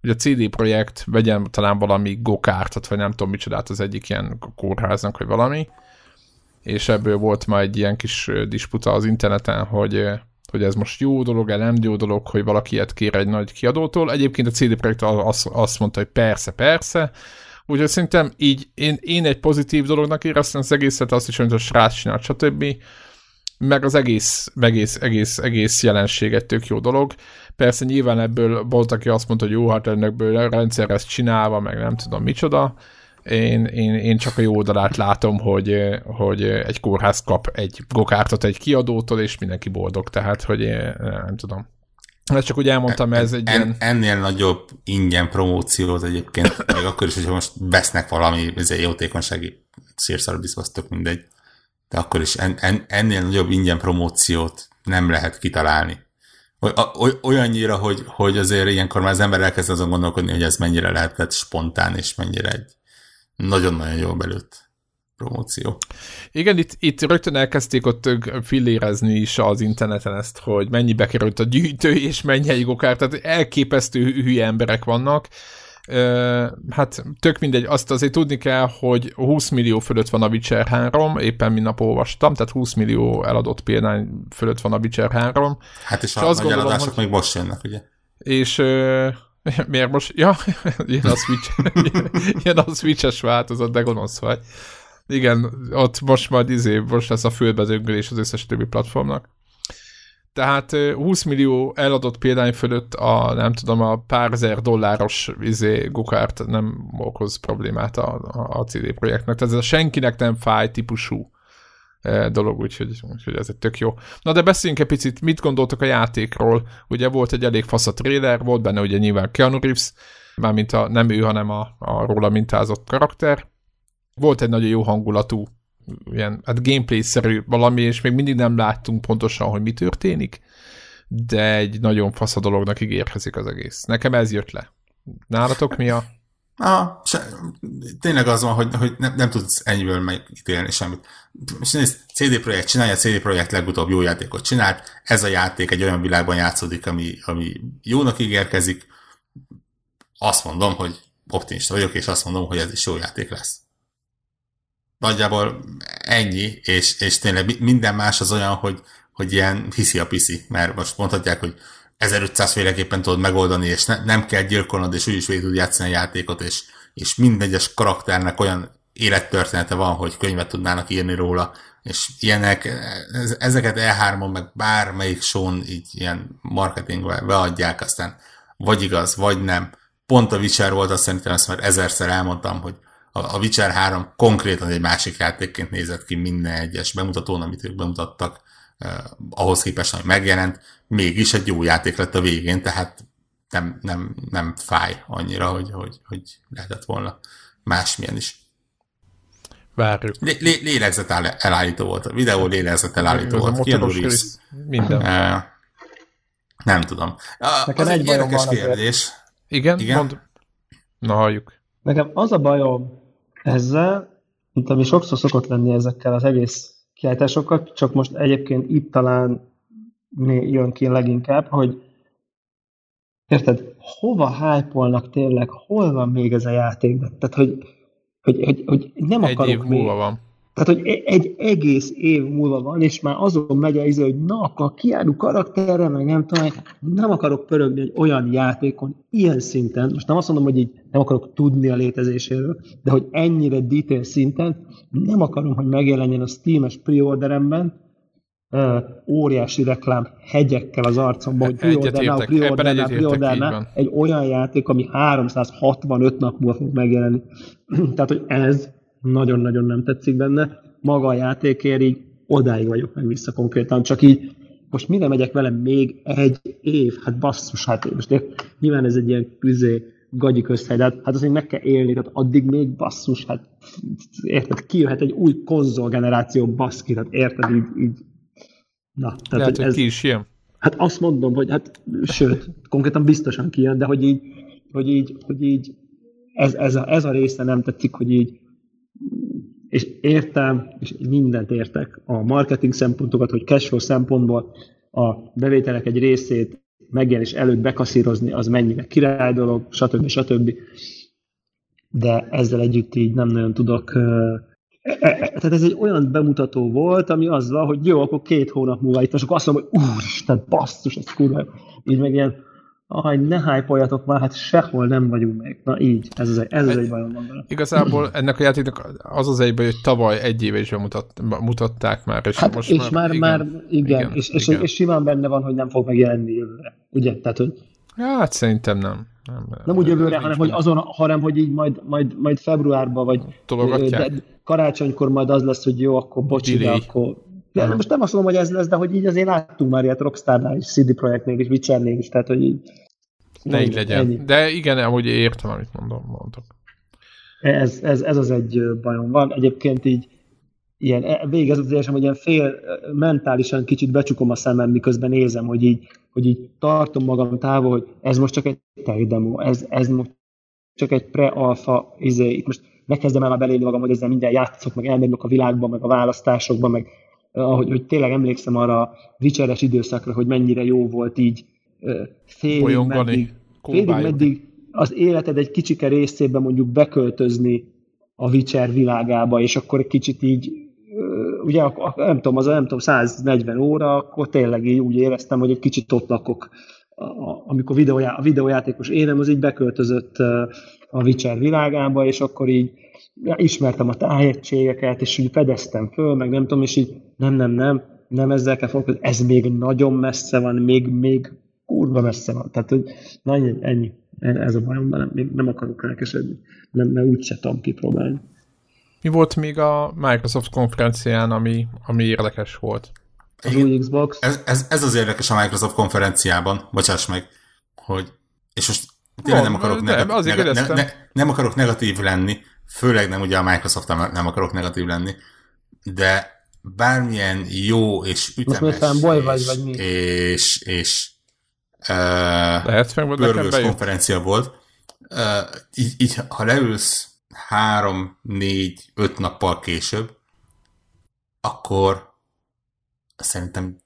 hogy a CD Projekt vegyen talán valami gokártot, vagy nem tudom micsodát az egyik ilyen kórháznak, vagy valami. És ebből volt már egy ilyen kis disputa az interneten, hogy hogy ez most jó dolog-e, nem jó dolog, hogy valaki ilyet kér egy nagy kiadótól. Egyébként a CD Projekt azt, azt mondta, hogy persze, persze, Úgyhogy szerintem így én, én egy pozitív dolognak éreztem az egészet, azt is, hogy a srác csinált, stb. Meg az egész, egész, egész, egész jelenség egy tök jó dolog. Persze nyilván ebből volt, aki azt mondta, hogy jó, hát ennekből rendszer ezt csinálva, meg nem tudom micsoda. Én, én, én csak a jó oldalát látom, hogy, hogy egy kórház kap egy gokártot egy kiadótól, és mindenki boldog, tehát, hogy én, nem tudom. Ezt csak úgy elmondtam, ez egy en, ilyen... Ennél nagyobb ingyen promóciót egyébként, még akkor is, hogyha most vesznek valami ezért jótékonysági szírszarbizba, tök mindegy, de akkor is en, en, ennél nagyobb ingyen promóciót nem lehet kitalálni. Olyannyira, hogy, hogy azért ilyenkor már az ember elkezd azon gondolkodni, hogy ez mennyire lehetett spontán, és mennyire egy nagyon-nagyon jól belőtt promóció. Igen, itt, itt rögtön elkezdték ott fillérezni is az interneten ezt, hogy mennyibe került a gyűjtő, és mennyi gokár, tehát elképesztő hülye emberek vannak. Uh, hát tök mindegy, azt azért tudni kell, hogy 20 millió fölött van a Witcher 3, éppen nap olvastam, tehát 20 millió eladott példány fölött van a Witcher 3. Hát és, és a azt nagy gondolom, eladások hogy... még most jönnek, ugye? És uh, miért most? Ja, jön a Switch, jön a Switch-es változat, de gonosz vagy. Igen, ott most majd izé, most lesz a földbedöngölés az összes többi platformnak. Tehát 20 millió eladott példány fölött a, nem tudom, a pár ezer dolláros izé, gukárt nem okoz problémát a, a CD projektnek. Tehát ez a senkinek nem fáj típusú dolog, úgyhogy, úgyhogy ez egy tök jó. Na de beszéljünk egy picit, mit gondoltok a játékról? Ugye volt egy elég fasz a trailer, volt benne ugye nyilván Keanu Reeves, mármint a, nem ő, hanem a, a róla mintázott karakter. Volt egy nagyon jó hangulatú, ilyen, hát gameplay-szerű valami, és még mindig nem láttunk pontosan, hogy mi történik, de egy nagyon fasz a dolognak ígérkezik az egész. Nekem ez jött le. Nálatok mi a... Ah, se, tényleg az van, hogy, hogy nem, nem tudsz ennyiből megítélni semmit. És nézd, CD Projekt csinálja, CD Projekt legutóbb jó játékot csinált, ez a játék egy olyan világban játszódik, ami, ami jónak ígérkezik. Azt mondom, hogy optimista vagyok, és azt mondom, hogy ez is jó játék lesz. Nagyjából ennyi, és, és tényleg minden más az olyan, hogy, hogy ilyen hiszi a piszi, mert most mondhatják, hogy 1500 féleképpen tudod megoldani, és ne, nem kell gyilkolnod, és úgyis végig tud játszani a játékot, és, és mindegyes karakternek olyan élettörténete van, hogy könyvet tudnának írni róla, és ilyenek, ezeket E3-on meg bármelyik són így ilyen marketingbe beadják, aztán vagy igaz, vagy nem. Pont a Witcher volt, azt szerintem ezt már ezerszer elmondtam, hogy a Witcher 3 konkrétan egy másik játékként nézett ki minden egyes bemutatón, amit ők bemutattak, eh, ahhoz képest, hogy megjelent, mégis egy jó játék lett a végén, tehát nem, nem, nem fáj annyira, hogy, hogy, hogy lehetett volna másmilyen is. Várjuk. Lé, lé, lélegzet elállító volt. A videó lélegzet elállító volt. Keanu Minden. Uh, nem tudom. Nekem az egy, egy érdekes kérdés. Igen? Igen? Mond... Na, halljuk. Nekem az a bajom ezzel, mint ami sokszor szokott lenni ezekkel az egész kiállításokkal, csak most egyébként itt talán jön ki leginkább, hogy érted, hova hype tényleg, hol van még ez a játék? Tehát, hogy, hogy, hogy, hogy nem Egy akarok év múlva van. Tehát, hogy e- egy egész év múlva van, és már azon megy az, hogy na, akkor kiálló karakterre, meg nem tudom, nem akarok pörögni egy olyan játékon, ilyen szinten, most nem azt mondom, hogy így nem akarok tudni a létezéséről, de hogy ennyire detail szinten nem akarom, hogy megjelenjen a Steam-es preorderemben, óriási reklám hegyekkel az arcomban, hogy preordernál, preordernál, preordernál, egy olyan játék, ami 365 nap múlva fog megjelenni. Tehát, hogy ez nagyon-nagyon nem tetszik benne. Maga a játékért így odáig vagyok meg vissza konkrétan, csak így most mire megyek vele még egy év? Hát basszus, hát most nyilván ez egy ilyen küzé gagyi közhely, de hát, hát azért meg kell élni, tehát addig még basszus, hát érted, kijöhet egy új konzolgeneráció baszki, tehát érted, így, így na. Tehát, Lehet, hogy ez, ki is ilyen. Hát azt mondom, hogy hát, sőt, konkrétan biztosan kijön, de hogy így, hogy így, hogy így ez, ez, a, ez a része nem tetszik, hogy így és értem, és mindent értek, a marketing szempontokat, hogy cashflow szempontból a bevételek egy részét megjelenés előtt bekaszírozni, az mennyire király dolog, stb. stb. De ezzel együtt így nem nagyon tudok e, e, tehát ez egy olyan bemutató volt, ami azzal, hogy jó, akkor két hónap múlva itt, és akkor azt mondom, hogy úristen, basszus, ez kurva. Így meg ilyen, ahaj, ne hype már, hát sehol nem vagyunk még. Na így, ez az, ez az egy bajom van Igazából ennek a játéknak az az egyben, hogy tavaly egy éve is mutat, mutatták már, és hát most és már, igen, már igen, igen, és, és, igen. és, simán benne van, hogy nem fog megjelenni jövőre. Ugye? Tehát, hogy... Ja, hát szerintem nem. Nem, nem úgy jövőre, hanem hogy, azon, hanem hogy így majd, majd, majd februárban, vagy de karácsonykor majd az lesz, hogy jó, akkor bocsi, de akkor de most nem azt mondom, hogy ez lesz, de hogy így azért láttunk már ilyet Rockstarnál is, CD Projektnél is, Witchernél is, tehát hogy így... Ne így legyen. Ennyi. De igen, amúgy értem, amit mondom, mondok. Ez, ez, ez az egy bajom van. Egyébként így ilyen, e, végig az érzem, hogy ilyen fél mentálisan kicsit becsukom a szemem, miközben nézem, hogy így, hogy így tartom magam távol, hogy ez most csak egy tech demo, ez, ez most csak egy pre-alfa, izé, itt most megkezdem el már belélni magam, hogy ezzel minden játszok, meg elmegyek a világban, meg a választásokban, meg ahogy hogy tényleg emlékszem arra a vicseres időszakra, hogy mennyire jó volt így félig meddig, félig meddig az életed egy kicsike részében mondjuk beköltözni a Witcher világába, és akkor egy kicsit így, ugye nem tudom, az nem tudom, 140 óra, akkor tényleg így úgy éreztem, hogy egy kicsit ott lakok. Amikor videójá, a videójátékos énem az így beköltözött a Witcher világába, és akkor így ja, ismertem a tájegységeket, és úgy fedeztem föl, meg nem tudom, és így nem, nem, nem, nem ezzel kell foglalkozni, ez még nagyon messze van, még, még kurva messze van. Tehát, hogy na ennyi, ennyi. ez a bajom, nem, még nem akarok elkesedni, nem, mert úgyse tudom kipróbálni. Mi volt még a Microsoft konferencián, ami, ami érdekes volt? Az új Xbox. Ez, ez, ez az érdekes a Microsoft konferenciában, bocsáss meg, hogy és most tényleg nem akarok, nem, neg- ne, ne, nem akarok negatív lenni, főleg nem ugye a Microsoft nem, nem akarok negatív lenni, de bármilyen jó és ütemes Most baj vagy, vagy mi? és, és uh, pörgős konferencia volt. Uh, így, így, ha leülsz három, négy, öt nappal később, akkor szerintem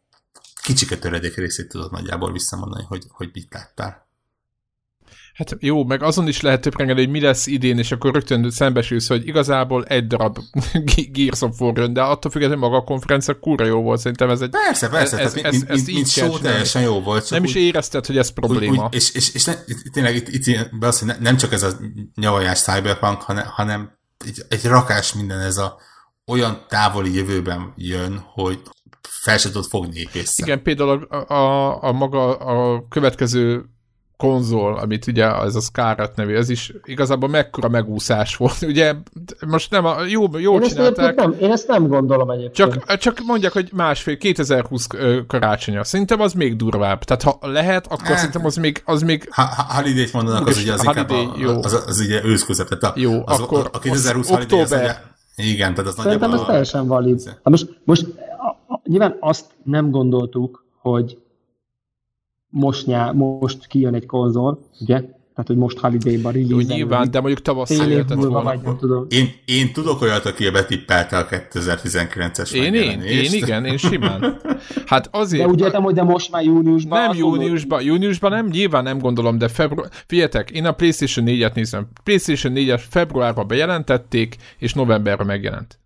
kicsike töredék részét tudod nagyjából visszamondani, hogy, hogy mit láttál. Hát jó, meg azon is lehet töprengeni, hogy mi lesz idén, és akkor rögtön szembesülsz, hogy igazából egy darab Gears of War jön, de attól függetlenül maga a konferencia kúra jó volt, szerintem ez egy... Persze, persze, ez, ez, ez, ez mint show teljesen jó volt. Csak nem úgy, is érezted, hogy ez probléma. Úgy, és, és, és ne, tényleg itt, itt be hogy nem csak ez a nyavajás cyberpunk, hanem, hanem egy, egy rakás minden ez a olyan távoli jövőben jön, hogy fel se tudod fogni észre. Igen, például a, a, a maga a következő konzol, amit ugye ez a Scarlet nevű, ez is igazából mekkora megúszás volt. Ugye most nem, a, jó, jó én csinálták. Ezt nem, én ezt nem gondolom egyébként. Csak, csak mondják, hogy másfél, 2020 karácsonya. Szerintem az még durvább. Tehát ha lehet, akkor hát, szerintem az még... Az még... Ha, ha holiday mondanak, az ugye az holiday, inkább a, jó. Az, az, ugye őszközep. Tehát a, jó, az, akkor a 2020 az holiday október. Az ugye, igen, tehát az Szerintem ez teljesen valid. Hát most, most a, a, nyilván azt nem gondoltuk, hogy most, nyár, most kijön egy konzol, ugye? Tehát, hogy most Holiday-ban release Jó, nyilván, de mondjuk tavasszal jöhetett volna. Vagy, nem tudom. Én, én tudok olyat, aki betippelte a 2019-es Én, én, én, igen, én simán. Hát azért... De úgy értem, hogy de most már júniusban... Nem júniusban, júniusban nem, nyilván nem gondolom, de február... Figyeljetek, én a PlayStation 4-et nézem. PlayStation 4-et februárban bejelentették, és novemberben megjelent.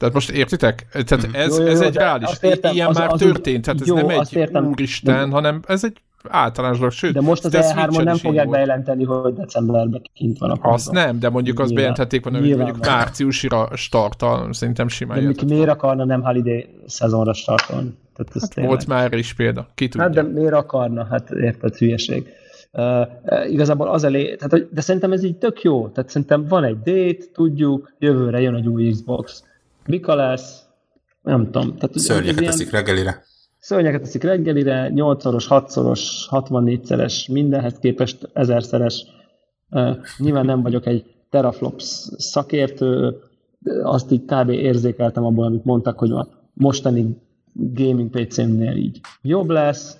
Tehát most értitek? Tehát mhm. ez, jó, jó, ez egy reális. Értem, Ilyen az, már az, történt, tehát jó, ez nem egy értem, úristen, de, hanem ez egy általános dolog. Sőt, de most az E3-on nem fogják bejelenteni, hogy decemberben kint van a konzol. Azt nem, de mondjuk azt bejelentették volna, hogy mondjuk márciusra startal, szerintem simán De miért akarna nem holiday szezonra startolni? Tehát ez hát volt már is példa, ki tudja. Hát de miért akarna? Hát érted, hülyeség. Uh, igazából az elé, tehát, de szerintem ez így tök jó, tehát szerintem van egy date, tudjuk, jövőre jön egy új Xbox. Mika lesz? Nem tudom. Tehát, Szörnyeket teszik reggelire. Szörnyeket teszik reggelire, 8-szoros, 6-szoros, 64-szeres, mindenhez képest ezerszeres. Uh, nyilván nem vagyok egy teraflops szakértő, azt így kb. érzékeltem abból, amit mondtak, hogy a mostani gaming PC-nél így jobb lesz,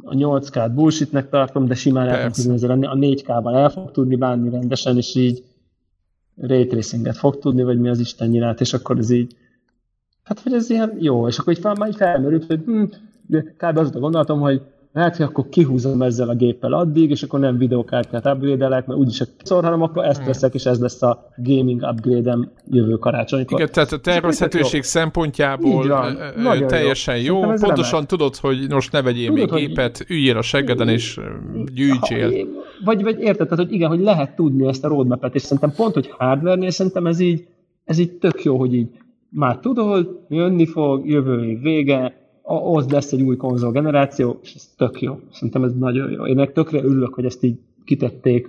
a 8K-t bullshitnek tartom, de simán el tudni lenni, a 4K-ban el fog tudni bánni rendesen, és így ray fog tudni, vagy mi az Isten nyilált, és akkor ez így, hát hogy ez ilyen jó, és akkor így fel, már így felmerült, hogy hm, kb. azóta gondoltam, hogy lehet, hogy akkor kihúzom ezzel a géppel addig, és akkor nem videokártyát upgrade-elek, mert úgyis a szor, hanem akkor ezt veszek, és ez lesz a gaming upgrade-em jövő karácsonykor. Igen, tehát a tervezhetőség szempontjából van, teljesen jó. jó. Pontosan remek. tudod, hogy most ne vegyél tudod, még gépet, üljél a seggeden, és gyűjtsél. Ha, vagy, vagy érted, tehát, hogy igen, hogy lehet tudni ezt a roadmap-et, és szerintem pont, hogy hardware-nél szerintem ez így, ez így tök jó, hogy így már tudod, jönni fog, jövő év vége, ahhoz lesz egy új konzol generáció, és ez tök jó. Szerintem ez nagyon jó. Én meg tökre örülök, hogy ezt így kitették.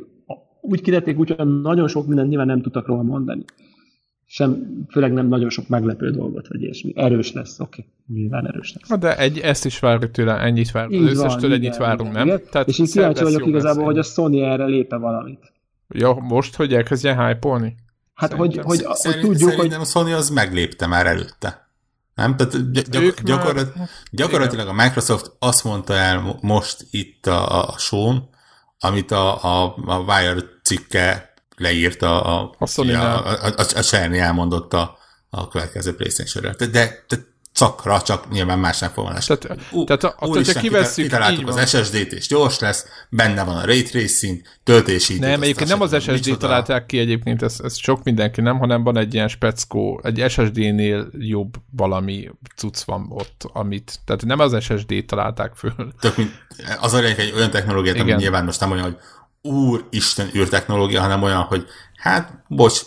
Úgy kitették, úgy, hogy nagyon sok mindent nyilván nem tudtak róla mondani. Sem, főleg nem nagyon sok meglepő dolgot, vagy ilyesmi. Erős lesz, oké. Okay. Nyilván erős lesz. de egy, ezt is várjuk tőle, ennyit várunk. Az összestől ennyit várunk, igen, nem? Igen. Tehát és én kíváncsi vagyok igazából, hogy a Sony erre lépe valamit. Ja, most, hogy elkezdjen hype-olni? Hát, hogy, hogy, hogy, hogy tudjuk, hogy... a Sony az meglépte már előtte. Nem? Tehát gyak, gyakorlat, már... gyakorlatilag a Microsoft azt mondta el most itt a, a show amit a, a, a Wire cikke leírta a, a, a, a, a, a, a Cerny elmondott a, következő PlayStation-ről. De, de, de szakra, csak nyilván más fog Tehát, uh, tehát a, hogyha kivesszük, kitaláltuk az SSD-t, és gyors lesz, benne van a Ray Tracing, töltési Nem, egyébként nem az SSD-t találták ki egyébként, ez, ez sok mindenki nem, hanem van egy ilyen speckó, egy SSD-nél jobb valami cucc van ott, amit, tehát nem az SSD-t találták föl. Tök, mint, az a egy olyan technológiát, ami nyilván most nem olyan, hogy úristen űrtechnológia, hanem olyan, hogy hát, bocs,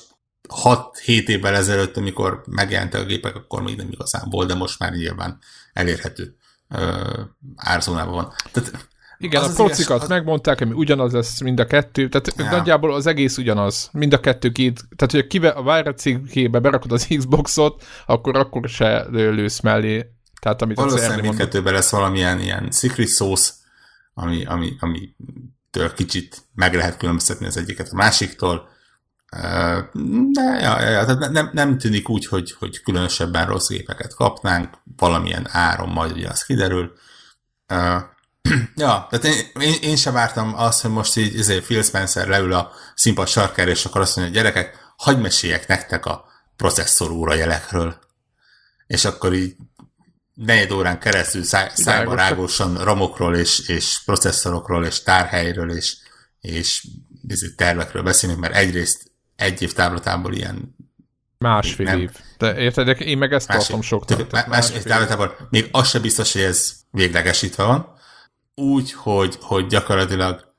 6-7 évvel ezelőtt, amikor megjelentek a gépek, akkor még nem igazán volt, de most már nyilván elérhető uh, árzónában van. Tehát igen, az a procikat az... megmondták, ami ugyanaz lesz mind a kettő, tehát ja. nagyjából az egész ugyanaz, mind a kettő két, tehát hogy kive, a Wire cikkébe berakod az Xboxot, akkor akkor se lősz mellé. Tehát amit Valószínűleg mindkettőben lesz valamilyen ilyen secret sauce, ami, ami, ami től kicsit meg lehet különböztetni az egyiket a másiktól, de ja, ja, tehát nem, nem tűnik úgy, hogy, hogy különösebben rossz gépeket kapnánk, valamilyen áron majd ugye az kiderül. Uh, ja, tehát én, én, én sem vártam azt, hogy most így ezért Phil Spencer leül a színpad sarkára, és akkor azt mondja, hogy gyerekek, hagyd meséljek nektek a processzor óra jelekről. És akkor így negyed órán keresztül szá, szájba rágósan ramokról, és, és processzorokról, és tárhelyről, és, és tervekről beszélünk, mert egyrészt egy év távlatából ilyen Másfél nem. év. De érted, én meg ezt tartom sok. Más, más év távlatából még az se biztos, hogy ez véglegesítve van. Úgy, hogy, hogy gyakorlatilag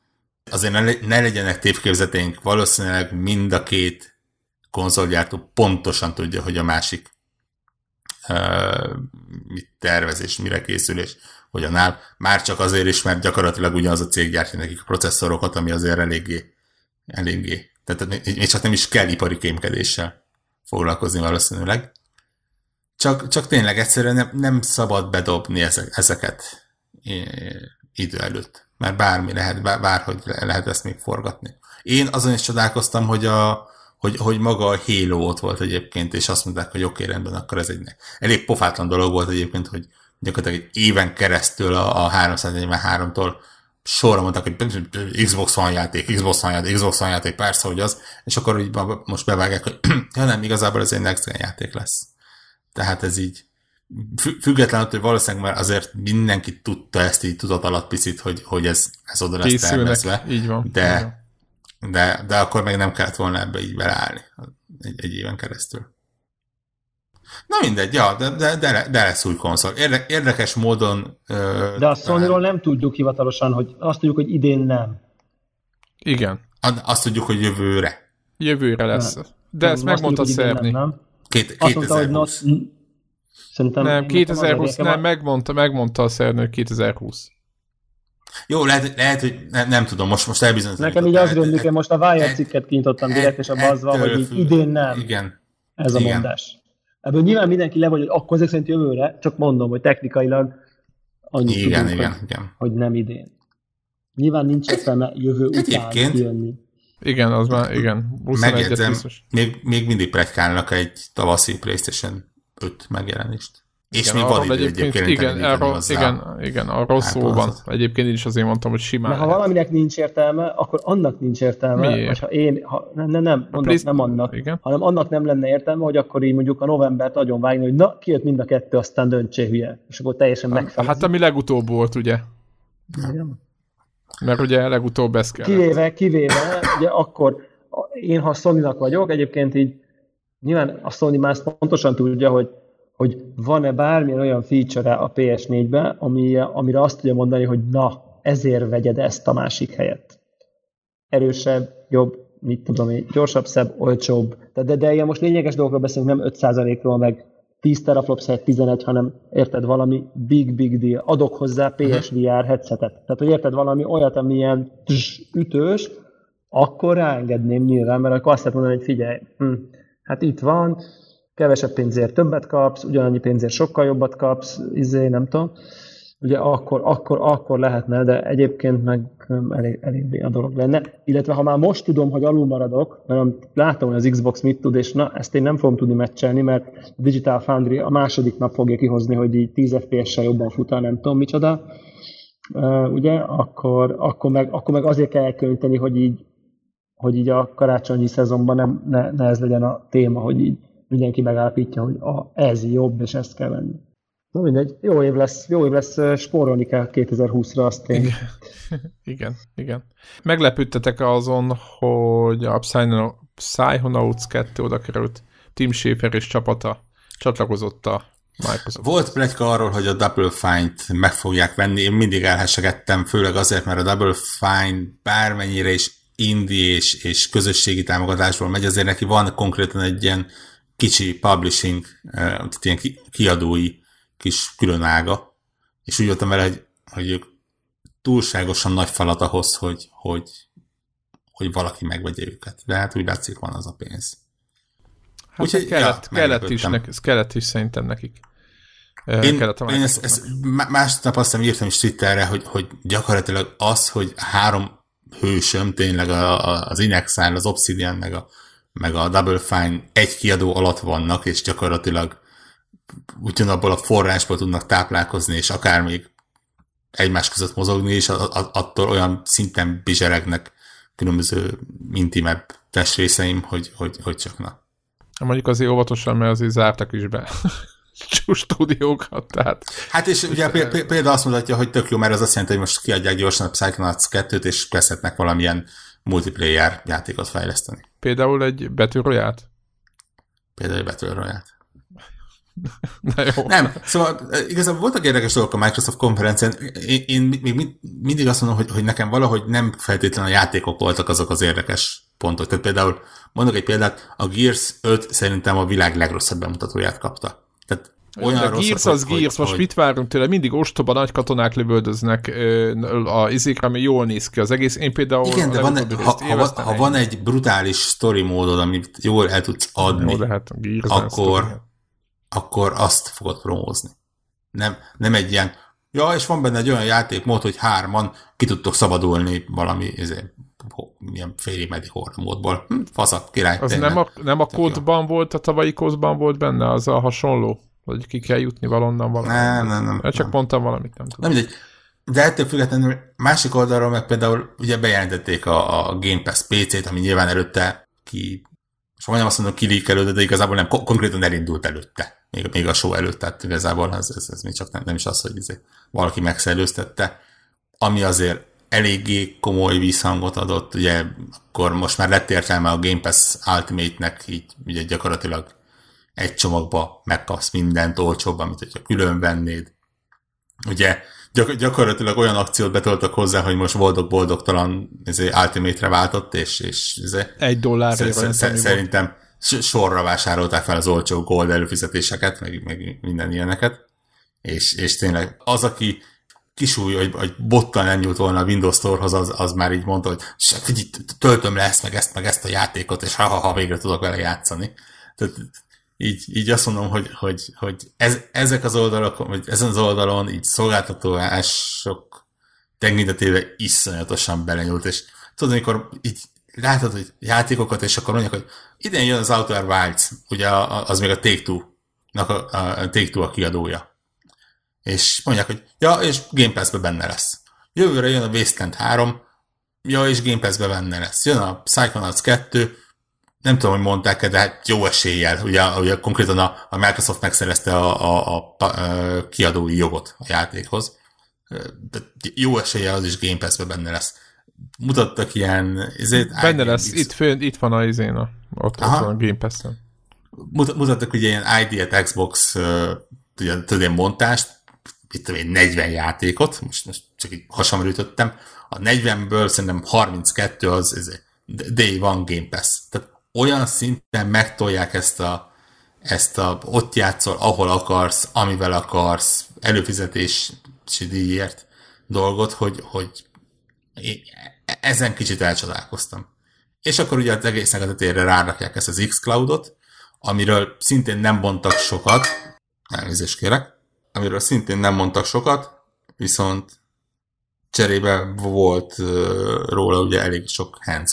azért ne, ne legyenek tévképzeteink, valószínűleg mind a két konzolgyártó pontosan tudja, hogy a másik uh, mit tervez és mire készül, és hogyan áll. Már csak azért is, mert gyakorlatilag ugyanaz a cég gyártja nekik a processzorokat, ami azért eléggé, eléggé tehát még csak nem is kell ipari kémkedéssel foglalkozni valószínűleg. Csak, csak tényleg egyszerűen nem, nem szabad bedobni ezek, ezeket idő előtt. Mert bármi lehet, bárhogy lehet ezt még forgatni. Én azon is csodálkoztam, hogy, a, hogy, hogy maga a Halo ott volt egyébként, és azt mondták, hogy oké, okay, rendben, akkor ez egy elég pofátlan dolog volt egyébként, hogy gyakorlatilag egy éven keresztül a, a 343-tól sorra mondtak, hogy Xbox van játék, Xbox van játék, Xbox van játék, persze, hogy az, és akkor így most bevágják, hogy ja nem, igazából ez egy next gen játék lesz. Tehát ez így függetlenül, hogy valószínűleg már azért mindenki tudta ezt így tudat alatt picit, hogy, hogy ez, ez oda lesz tervezve. Így van. De, így van. de, de akkor még nem kellett volna ebbe így beleállni egy, egy éven keresztül. Na mindegy, ja, de, de, de, de lesz új konzol. Érde, érdekes módon... Ö, de a sony nem tudjuk hivatalosan, hogy azt tudjuk, hogy idén nem. Igen. Azt tudjuk, hogy jövőre. Jövőre lesz. De, de ezt megmondta Szerni. Nem, nem. Két, azt mondta, hogy not, Szerintem nem, 2020, nem, megmondta, megmondta a Szerni, hogy 2020. Jó, lehet, lehet hogy nem, nem tudom, most, most elbizonyítani. Nekem így az rémlik, hogy most a Wire cikket kinyitottam direkt, és a bazva, hogy így idén nem. Igen. Ez a igen. mondás. Ebből nyilván mindenki le vagy, hogy akkor ezek szerint jövőre, csak mondom, hogy technikailag annyit igen, tudunk, igen, hogy, igen. hogy nem idén. Nyilván nincs értelme jövő után jönni. Igen, az már, igen. Megjegyzem, még, még mindig pregykálnak egy tavaszi PlayStation 5 megjelenést. És igen, még van idő egyébként, igen, arról, igen, igen, arról szó van. Egyébként én is azért mondtam, hogy simán. De ha valaminek nincs értelme, akkor annak nincs értelme. Miért? Ha én, ha, nem, nem, nem, mondom, Please, nem annak, igen? hanem annak nem lenne értelme, hogy akkor így mondjuk a novembert nagyon vágni, hogy na, kijött mind a kettő, aztán döntsé hülye. És akkor teljesen megfelelő. Hát ami legutóbb volt, ugye? Igen. Mert ugye legutóbb ezt kell. Kivéve, kivéve, ugye akkor én, ha sony vagyok, egyébként így nyilván a Sony már pontosan tudja, hogy hogy van-e bármilyen olyan feature a PS4-be, ami, amire azt tudja mondani, hogy na, ezért vegyed ezt a másik helyet. Erősebb, jobb, mit tudom én, gyorsabb, szebb, olcsóbb. De, de, de ilyen most lényeges dolgokról beszélünk, nem 5%-ról, meg 10 teraflops helyett 11, hanem érted valami big, big deal. Adok hozzá PSVR headsetet. Tehát, hogy érted valami olyat, ami ilyen tss, ütős, akkor ráengedném nyilván, mert akkor azt lehet mondani, hogy figyelj, hm, hát itt van, kevesebb pénzért többet kapsz, ugyanannyi pénzért sokkal jobbat kapsz, izé, nem tudom. Ugye akkor, akkor, akkor lehetne, de egyébként meg elég, elég a dolog lenne. Illetve ha már most tudom, hogy alul maradok, mert látom, hogy az Xbox mit tud, és na, ezt én nem fogom tudni meccselni, mert a Digital Foundry a második nap fogja kihozni, hogy így 10 FPS-sel jobban fut, nem tudom micsoda. Uh, ugye, akkor, akkor, meg, akkor meg azért kell elkönteni, hogy így, hogy így a karácsonyi szezonban nem, ne, ne ez legyen a téma, hogy így mindenki megállapítja, hogy a, ez jobb, és ezt kell venni. Na mindegy, jó év lesz, jó év lesz, spórolni kell 2020-ra, azt én. Igen, igen. igen. Meglepődtetek azon, hogy a Psychonauts 2 oda került, Tim Schafer és csapata csatlakozott a Microsoft. Volt pletyka arról, hogy a Double Fine-t meg fogják venni, én mindig elhessegettem, főleg azért, mert a Double Fine bármennyire is indie és, és közösségi támogatásból megy, azért neki van konkrétan egy ilyen kicsi publishing, tehát ilyen kiadói kis különága, és úgy voltam vele, hogy, hogy ők túlságosan nagy falat ahhoz, hogy, hogy, hogy valaki megvegye őket. De hát úgy látszik, van az a pénz. Hát Úgyhogy, kellett, ja, kellett, is, nek, kellett is szerintem nekik. Én, én ezt, ezt másnap azt hiszem írtam is Twitterre, hogy, hogy gyakorlatilag az, hogy három hősöm, tényleg a, a, az Inexile, az Obsidian, meg a, meg a Double Fine egy kiadó alatt vannak, és gyakorlatilag ugyanabból a forrásból tudnak táplálkozni, és akár még egymás között mozogni, és attól olyan szinten bizseregnek különböző intimebb testrészeim, hogy, hogy, hogy csak na. Mondjuk azért óvatosan, mert azért zártak is be stúdiókat, tehát... Hát és ugye például azt mutatja, hogy tök jó, mert az azt jelenti, hogy most kiadják gyorsan a Psychonauts 2-t, és kezdhetnek valamilyen multiplayer játékot fejleszteni. Például egy betűroját? Például egy betűroját. Na jó. Nem, szóval igazából voltak érdekes dolgok a Microsoft konferencián. Én, én még mindig azt mondom, hogy, hogy nekem valahogy nem feltétlenül a játékok voltak azok az érdekes pontok. Tehát például, mondok egy példát, a Gears 5 szerintem a világ legrosszabb bemutatóját kapta. Tehát olyan de Gears az hogy, Gears, most hogy... mit várunk tőle? Mindig ostoba nagy katonák lövöldöznek a izékre, ami jól néz ki az egész. Én például... Igen, de van, ha, ha, ha van egy brutális story módod, amit jól el tudsz adni, Jó, de hát akkor, akkor azt fogod promózni. Nem, nem egy ilyen, ja, és van benne egy olyan játékmód, hogy hárman ki tudtok szabadulni valami ezért, milyen félimedi módból. Hm, faszak, király. Az nem a, nem a kódban volt, a tavalyi kódban volt benne, az a hasonló? Vagy ki kell jutni valonnan valami. Nem, nem, nem. Csak nem. mondtam valamit, nem tudom. Nem mindegy. De ettől függetlenül másik oldalról meg például ugye bejelentették a, a Game Pass PC-t, ami nyilván előtte ki, és majdnem azt mondom kilíkelődött, de igazából nem, konkrétan elindult előtte. Még, még a show előtt, tehát igazából ez, ez, ez még csak nem, nem is az, hogy izé valaki megszellőztette, ami azért eléggé komoly visszhangot adott, ugye akkor most már lett értelme a Game Pass Ultimate-nek, így ugye gyakorlatilag egy csomagba megkapsz mindent olcsóbban, mint hogyha külön vennéd. Ugye gyak- gyakorlatilag olyan akciót betoltak hozzá, hogy most boldog-boldogtalan Ultimate-re váltott, és, és egy sz- szerintem sorra vásárolták fel az olcsó gold előfizetéseket, meg, meg minden ilyeneket, és, és tényleg az, aki kisúly, hogy, hogy bottal nem nyújt volna a Windows Store-hoz, az, az már így mondta, hogy figyelj, töltöm le ezt, meg ezt, meg ezt a játékot, és ha-ha-ha, végre tudok vele játszani. Tehát így, így azt mondom, hogy, hogy, hogy ez, ezek az oldalak, vagy ezen az oldalon így szolgáltatóások tekintetében iszonyatosan belenyúlt, és tudod, amikor így látod, hogy játékokat, és akkor mondják, hogy idén jön az Outer Wilds, ugye az még a Take-Two-nak a, a, a Take-Two a kiadója. És mondják, hogy ja, és Game Pass-be benne lesz. Jövőre jön a Wasteland 3, ja, és Game Pass-be benne lesz. Jön a Psychonauts 2, nem tudom, hogy mondták-e, de hát jó eséllyel. Ugye, ugye konkrétan a, a Microsoft megszerezte a, a, a, a kiadói jogot a játékhoz. De jó eséllyel az is Game Pass-be benne lesz. Mutattak ilyen... Ezért, benne lesz, itt, fő, itt van a izén, a, ott, ott van a Game Pass-en. Mutattak ugye ilyen ID Xbox ugye, tudod, montást, itt tudom én, 40 játékot, most, most csak így hasamra ütöttem, a 40-ből szerintem 32 az, az Day One Game Pass. Tehát olyan szinten megtolják ezt a, ezt a ott játszol, ahol akarsz, amivel akarsz, előfizetési díjért dolgot, hogy, hogy ezen kicsit elcsodálkoztam. És akkor ugye az egész térre rárakják ezt az X-Cloudot, amiről szintén nem mondtak sokat, elnézést kérek, amiről szintén nem mondtak sokat, viszont cserébe volt róla ugye elég sok hands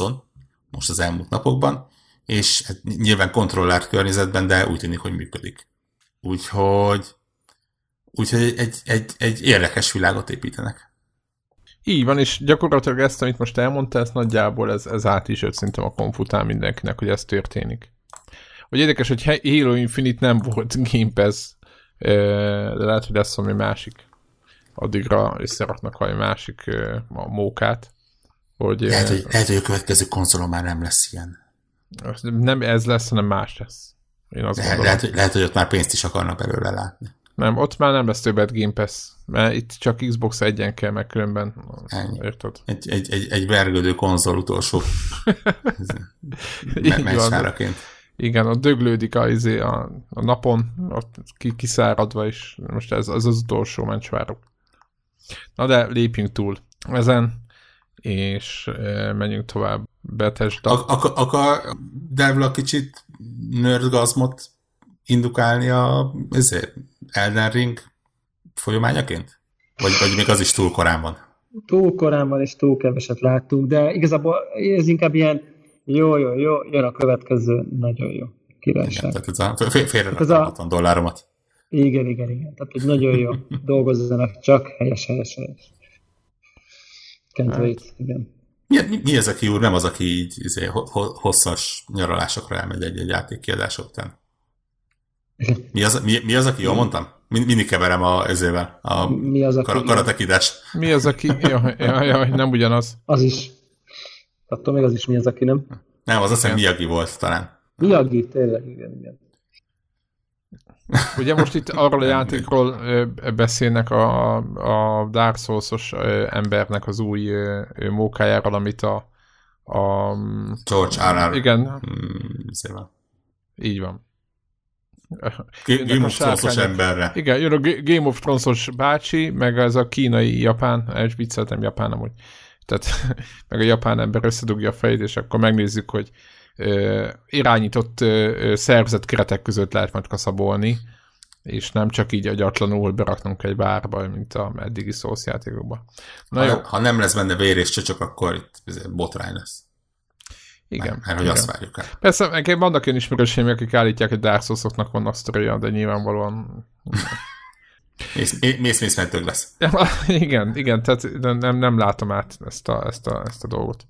most az elmúlt napokban, és hát nyilván kontrollált környezetben, de úgy tűnik, hogy működik. Úgyhogy, úgyhogy egy, egy, egy, érdekes világot építenek. Így van, és gyakorlatilag ezt, amit most elmondta, ez nagyjából ez, ez át is jött szerintem a konfutál mindenkinek, hogy ez történik. Hogy érdekes, hogy Halo Infinite nem volt Game Pass, de lehet, hogy lesz valami másik. Addigra összeraknak valami másik a mókát. Hogy, lehet, hogy, lehet, hogy a következő konzolon már nem lesz ilyen. Nem ez lesz, hanem más lesz. Én azt lehet, lehet, hogy, lehet, hogy ott már pénzt is akarnak belőle látni. Nem, ott már nem lesz többet Game Pass, mert itt csak Xbox egyen kell, meg különben, érted? Egy, egy, egy, egy vergődő konzol utolsó meccsáraként. Igen, ott döglődik a, izé, a, a napon, ott kiszáradva, és most ez az az utolsó mencsvárok. Na de lépjünk túl ezen, és e, menjünk tovább. Bethesda. Ak- ak- akar Devla kicsit nerdgazmot indukálni a ezért, Elden Ring folyamányaként? Vagy, vagy még az is túl korán van? Túl korán van, és túl keveset láttunk, de igazából ez inkább ilyen jó, jó, jó, jön a következő, nagyon jó. Királyság. Igen, tehát ez a félre ez a... dolláromat. Igen, igen, igen. Tehát, hogy nagyon jó. Dolgozzanak csak, helyes, helyes, helyes. Can't hát. wait, igen. Mi, mi, mi ez, aki úr nem az, aki így izé, hosszas nyaralásokra elmegy egy-egy játék kiadása után? Mi az, mi, mi az, aki jól mondtam? Mindig keverem a, ezével, a mi az, aki, kar- karatekidás. Mi az, aki... Jaj, jaj, jaj, nem ugyanaz. Az is. Attól még az is mi az, aki nem. Nem, az azt hiszem Miyagi volt talán. Miyagi, tényleg, igen, igen. Ugye most itt arról a játékról beszélnek a, a Dark Souls-os embernek az új mókájáról, amit a, a George R.R. Igen. Hmm, Így van. Game of Thrones-os emberre. Igen, jön a Game of Thrones-os bácsi, meg ez a kínai japán, és vicceltem japán amúgy. Tehát meg a japán ember összedugja a fejét, és akkor megnézzük, hogy irányított ö, szervezet keretek között lehet majd kaszabolni, és nem csak így agyatlanul beraknunk egy bárba, mint a eddigi szószjátékokban. Na ha, jó. ha nem lesz benne vér és csöcsök, akkor itt botrány lesz. Igen. Mert, mert hogy igen. azt várjuk el. Persze, nekem vannak olyan ismerőseim, akik állítják, hogy Dark Souls-oknak vannak sztoria, de nyilvánvalóan... mész, mész, több lesz. igen, igen, tehát nem, nem látom át ezt a, ezt a, ezt a dolgot.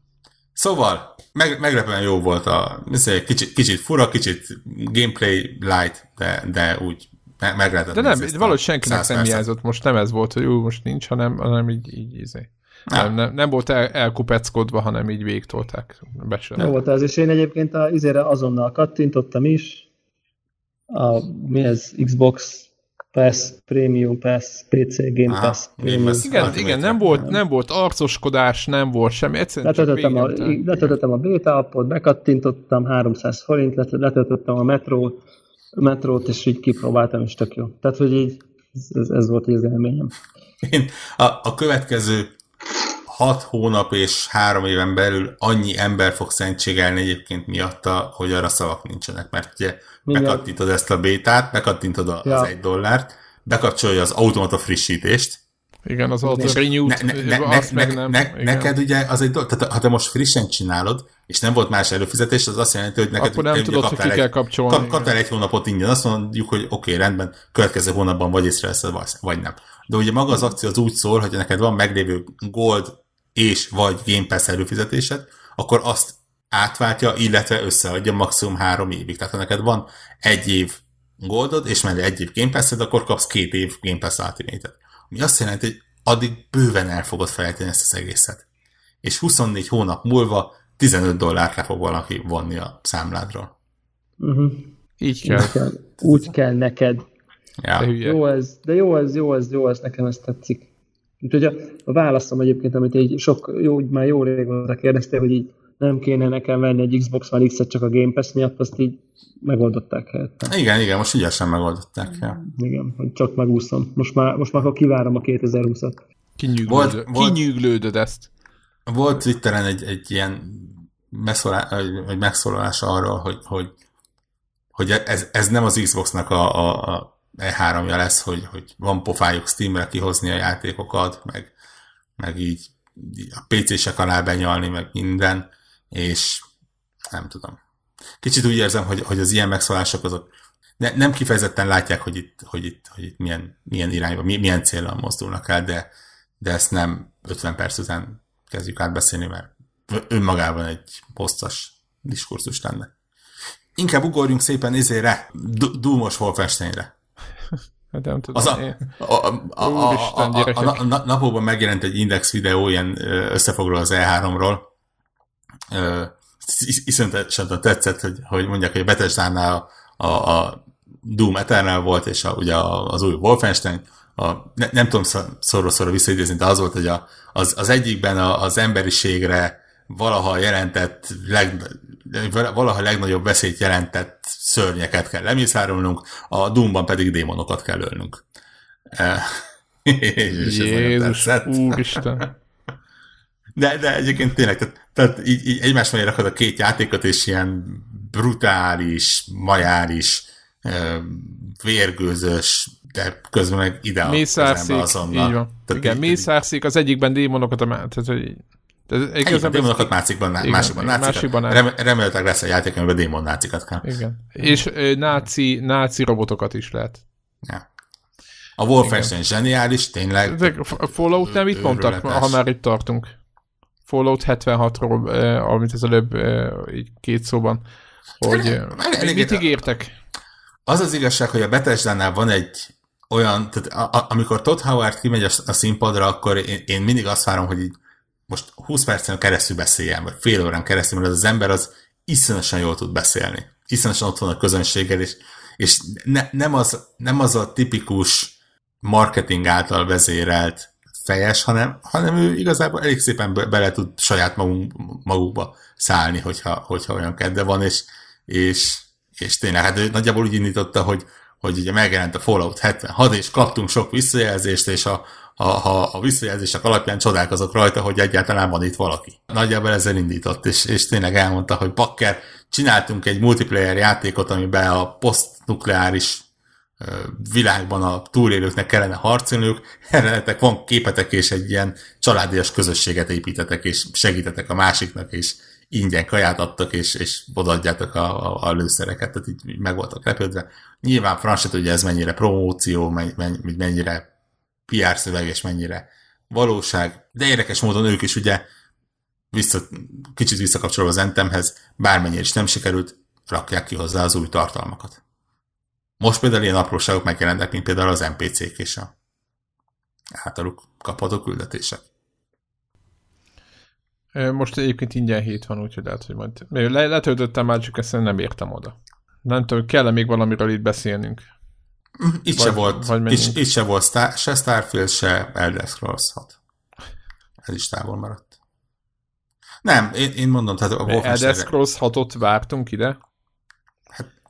Szóval, meg, meglepően jó volt a kicsit, kicsit fura, kicsit gameplay light, de, de úgy meg, meg lehetett De nem, valahogy senkinek nem hiányzott, most nem ez volt, hogy jó, most nincs, hanem, hanem így, így izé. Nem, nem, nem volt el, elkupeckodva, hanem így végtolták. Nem volt ez, és én egyébként az izére azonnal kattintottam is, a, mi ez, Xbox Pass, Premium Pass, PC Game Pass. Ah, Premium. Igen, igen nem, volt, nem volt arcoskodás, nem volt semmi, egyszerűen letöltöttem a, letöltöttem a beta appot, bekattintottam, 300 forint, letöltöttem a metro, metrót, és így kipróbáltam, és tök jó. Tehát, hogy így ez, ez volt az élményem. Én a, a következő hat hónap és három éven belül annyi ember fog szentségelni egyébként miatta, hogy arra szavak nincsenek, mert ugye bekattintod ezt a bétát, bekattintod az ja. egy dollárt, bekapcsolja az automata frissítést, igen, az auto renew ne, ne, ne, ne, meg nem. Ne, neked ugye az egy dolog, tehát ha te most frissen csinálod, és nem volt más előfizetés, az azt jelenti, hogy neked Akkor nem tudod, hogy ki kell kapcsolni. Kap, kaptál egy hónapot ingyen, azt mondjuk, hogy oké, okay, rendben, következő hónapban vagy észreveszed, vagy nem. De ugye maga az akció az úgy szól, hogy neked van meglévő Gold és vagy Game Pass előfizetésed, akkor azt átváltja, illetve összeadja maximum három évig. Tehát ha neked van egy év Goldod, és mellé egy év Game pass akkor kapsz két év Game Pass Ultimate-et. Ami azt jelenti, hogy addig bőven el fogod felejteni ezt az egészet. És 24 hónap múlva 15 dollárt le fog valaki vonni a számládról. Uh-huh. Így kell. Úgy kell, úgy kell neked. Ja. De jó ez, de jó ez, jó ez, jó ez, nekem ez tetszik. Úgyhogy a, a válaszom egyébként, amit így sok, jó, már jó régóta kérdeztél, hogy így nem kéne nekem venni egy Xbox One X-et csak a Game Pass miatt, azt így megoldották helyette. Igen, igen, most ügyesen megoldották. Ja. Igen, hogy csak megúszom. Most már, most már akkor kivárom a 2020-at. Kinyűglődöd, volt, kinyűglődöd ezt. Volt Twitteren egy, egy ilyen egy megszólalás arról, hogy, hogy, hogy ez, ez nem az Xboxnak a, a, a E3-ja lesz, hogy, hogy van pofájuk Steamre kihozni a játékokat, meg, meg így a PC-sek alá benyalni, meg minden, és nem tudom. Kicsit úgy érzem, hogy, hogy az ilyen megszólások azok ne, nem kifejezetten látják, hogy itt, hogy itt, hogy itt milyen, milyen irányba, milyen célra mozdulnak el, de, de ezt nem 50 perc után kezdjük átbeszélni, mert önmagában egy hosszas diskurzus lenne. Inkább ugorjunk szépen izére, Dúmos Wolfensteinre. Hát nem tudom. Az a, a, a, a, a, a, a, a napokban megjelent egy Index videó, ilyen összefoglaló az E3-ról. Iszonyatosan tetszett, hogy, hogy mondják, hogy a Bethesda-nál a, a, Doom Eternal volt, és a, ugye az új Wolfenstein, a, ne, nem tudom szorra-szorra visszaidézni, de az volt, hogy a, az, az egyikben a, az emberiségre valaha jelentett, leg, valaha legnagyobb veszélyt jelentett szörnyeket kell lemészárolnunk, a Doomban pedig démonokat kell ölnünk. Jézus, úristen. De, de egyébként tényleg, tehát, tehát így, így egymás mellé rakod a két játékot, és ilyen brutális, majális, vérgőzös, de közben meg ide a Mészárszik, azonnal. Így van. Tehát Igen, mészárszik, az egyikben démonokat, tehát, hogy Egyébként démonokat nácikban, igen, másikban nácikat. Másikban Rem, remélhetőleg lesz a játék, amiben démon nácikat kell. Igen. És náci, náci robotokat is lehet. Ja. A Wolfenstein zseniális, tényleg. A Fallout nem mit mondtak, ha már itt tartunk. Fallout 76-ról, eh, amit az előbb eh, így két szóban, hogy eh, mit ígértek? Az az igazság, hogy a bethesda van egy olyan, tehát a, a, amikor Todd Howard kimegy a, a színpadra, akkor én, én mindig azt várom, hogy így most 20 percen keresztül beszéljen, vagy fél órán keresztül, mert az, az ember az iszonyatosan jól tud beszélni. Iszonyatosan ott van a közönséggel, és, és ne, nem, az, nem az a tipikus marketing által vezérelt fejes, hanem, hanem ő igazából elég szépen be, bele tud saját magunk, magukba szállni, hogyha, hogyha olyan kedve van, és, és, és tényleg, hát ő nagyjából úgy indította, hogy, hogy ugye megjelent a Fallout 76, és kaptunk sok visszajelzést, és a, ha, ha a visszajelzések alapján csodálkozok rajta, hogy egyáltalán van itt valaki. Nagyjából ezzel indított, és, és tényleg elmondta, hogy Bakker, csináltunk egy multiplayer játékot, amiben a posztnukleáris világban a túlélőknek kellene harcolniuk, erre van képetek, és egy ilyen családias közösséget építetek, és segítetek a másiknak, és ingyen kaját adtak, és, és odaadjátok a, a, a lőszereket, tehát így meg voltak lepődve. Nyilván franc se ez mennyire promóció, mennyire PR szöveg, és mennyire valóság, de érdekes módon ők is ugye vissza, kicsit visszakapcsolva az Entemhez, bármennyire is nem sikerült, rakják ki hozzá az új tartalmakat. Most például ilyen apróságok megjelentek, mint például az NPC-k és a általuk kapható küldetések. Most egyébként ingyen hét van, úgyhogy lehet, hogy majd... Le, letöltöttem már, csak ezt nem értem oda. Nem tudom, kell-e még valamiről itt beszélnünk? Itt vagy, se volt, vagy itt, itt se volt Star, se Starfield, se Elder Scrolls 6. Ez is távol maradt. Nem, én, én mondom, tehát a Wolfenstein... Elder Scrolls 6-ot vártunk ide?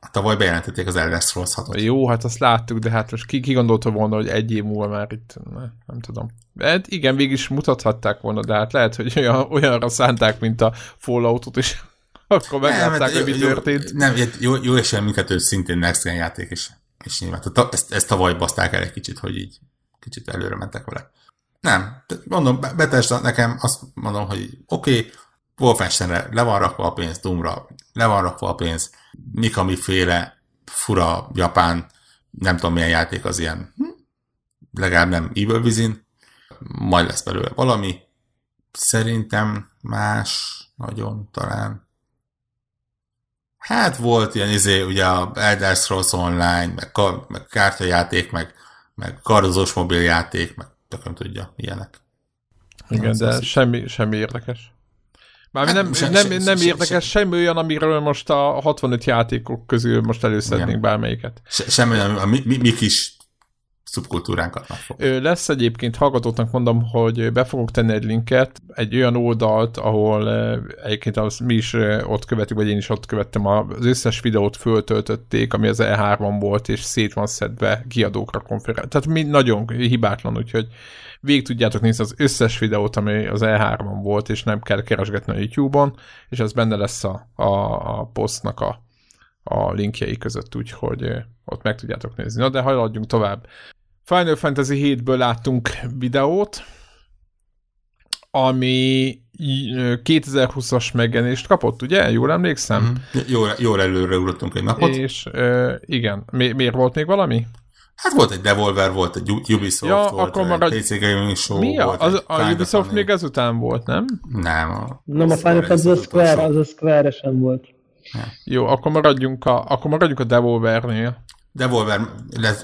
Hát tavaly bejelentették az Elder Scrolls 6-ot. Jó, hát azt láttuk, de hát most ki, ki gondolta volna, hogy egy év múlva már itt, ne, nem tudom. Hát igen, végig is mutathatták volna, de hát lehet, hogy olyan, olyanra szánták, mint a Falloutot, és akkor meglátták, hát hogy mi történt. Nem, jó, jó és mindkettő szintén Next Gen játék is. És nyilván, tehát ezt, ezt tavaly baszták el egy kicsit, hogy így kicsit előre mentek vele. Nem, mondom, Bethesda nekem azt mondom, hogy oké, okay, Wolfensteinre le van rakva a pénz, Doomra le van rakva a pénz, Mikami féle fura japán, nem tudom milyen játék az ilyen, hm? legalább nem Evil Within, majd lesz belőle valami. Szerintem más nagyon talán. Hát volt ilyen izé, ugye a Elder Scrolls Online, meg, meg kártyajáték, meg, meg kardozós mobiljáték, meg tököm tudja, ilyenek. Igen, de semmi, semmi érdekes. Hát, nem, nem, nem se, érdekes, se, semmi olyan, amiről most a 65 játékok közül most előszednénk bármelyiket. Se, semmi olyan, a mi, mi, mi kis szubkultúránkat megfog. Lesz egyébként, hallgatóknak mondom, hogy be fogok tenni egy linket, egy olyan oldalt, ahol egyébként az, mi is ott követjük, vagy én is ott követtem, az összes videót föltöltötték, ami az E3-on volt, és szét van szedve kiadókra konferencia. Tehát mi nagyon hibátlan, úgyhogy végig tudjátok nézni az összes videót, ami az E3-on volt, és nem kell keresgetni a YouTube-on, és ez benne lesz a, a, a posztnak a, a linkjei között, úgyhogy ott meg tudjátok nézni. Na de haladjunk tovább. Final Fantasy 7-ből láttunk videót, ami 2020-as megjelenést kapott, ugye? Jól emlékszem? Mm. Jól, jól előre ugrottunk egy napot. És uh, igen, Mi, miért volt még valami? Hát volt egy Devolver, volt egy Ubisoft, ja, volt akkor egy PC Gaming Show, Mi a? Az, a Ubisoft még ezután volt, nem? Nem. A nem, a Final Fantasy a Square, az a Square-esen volt. Ja. Jó, akkor maradjunk a, akkor maradjunk a Devolvernél. Devolver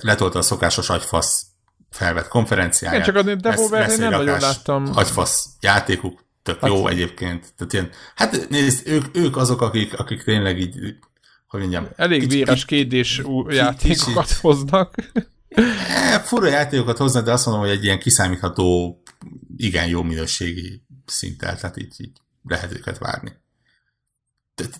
letolta a szokásos agyfasz felvett konferenciáját. Én csak a Devolver nem nagyon láttam. Agyfasz játékuk, tök jó egyébként. Tehát ilyen, hát nézd, ők, ők azok, akik, akik tényleg így, hogy mondjam. Elég véres kédés játékokat hoznak. E, fura játékokat hoznak, de azt mondom, hogy egy ilyen kiszámítható, igen jó minőségi szinttel, tehát így, így lehet őket várni.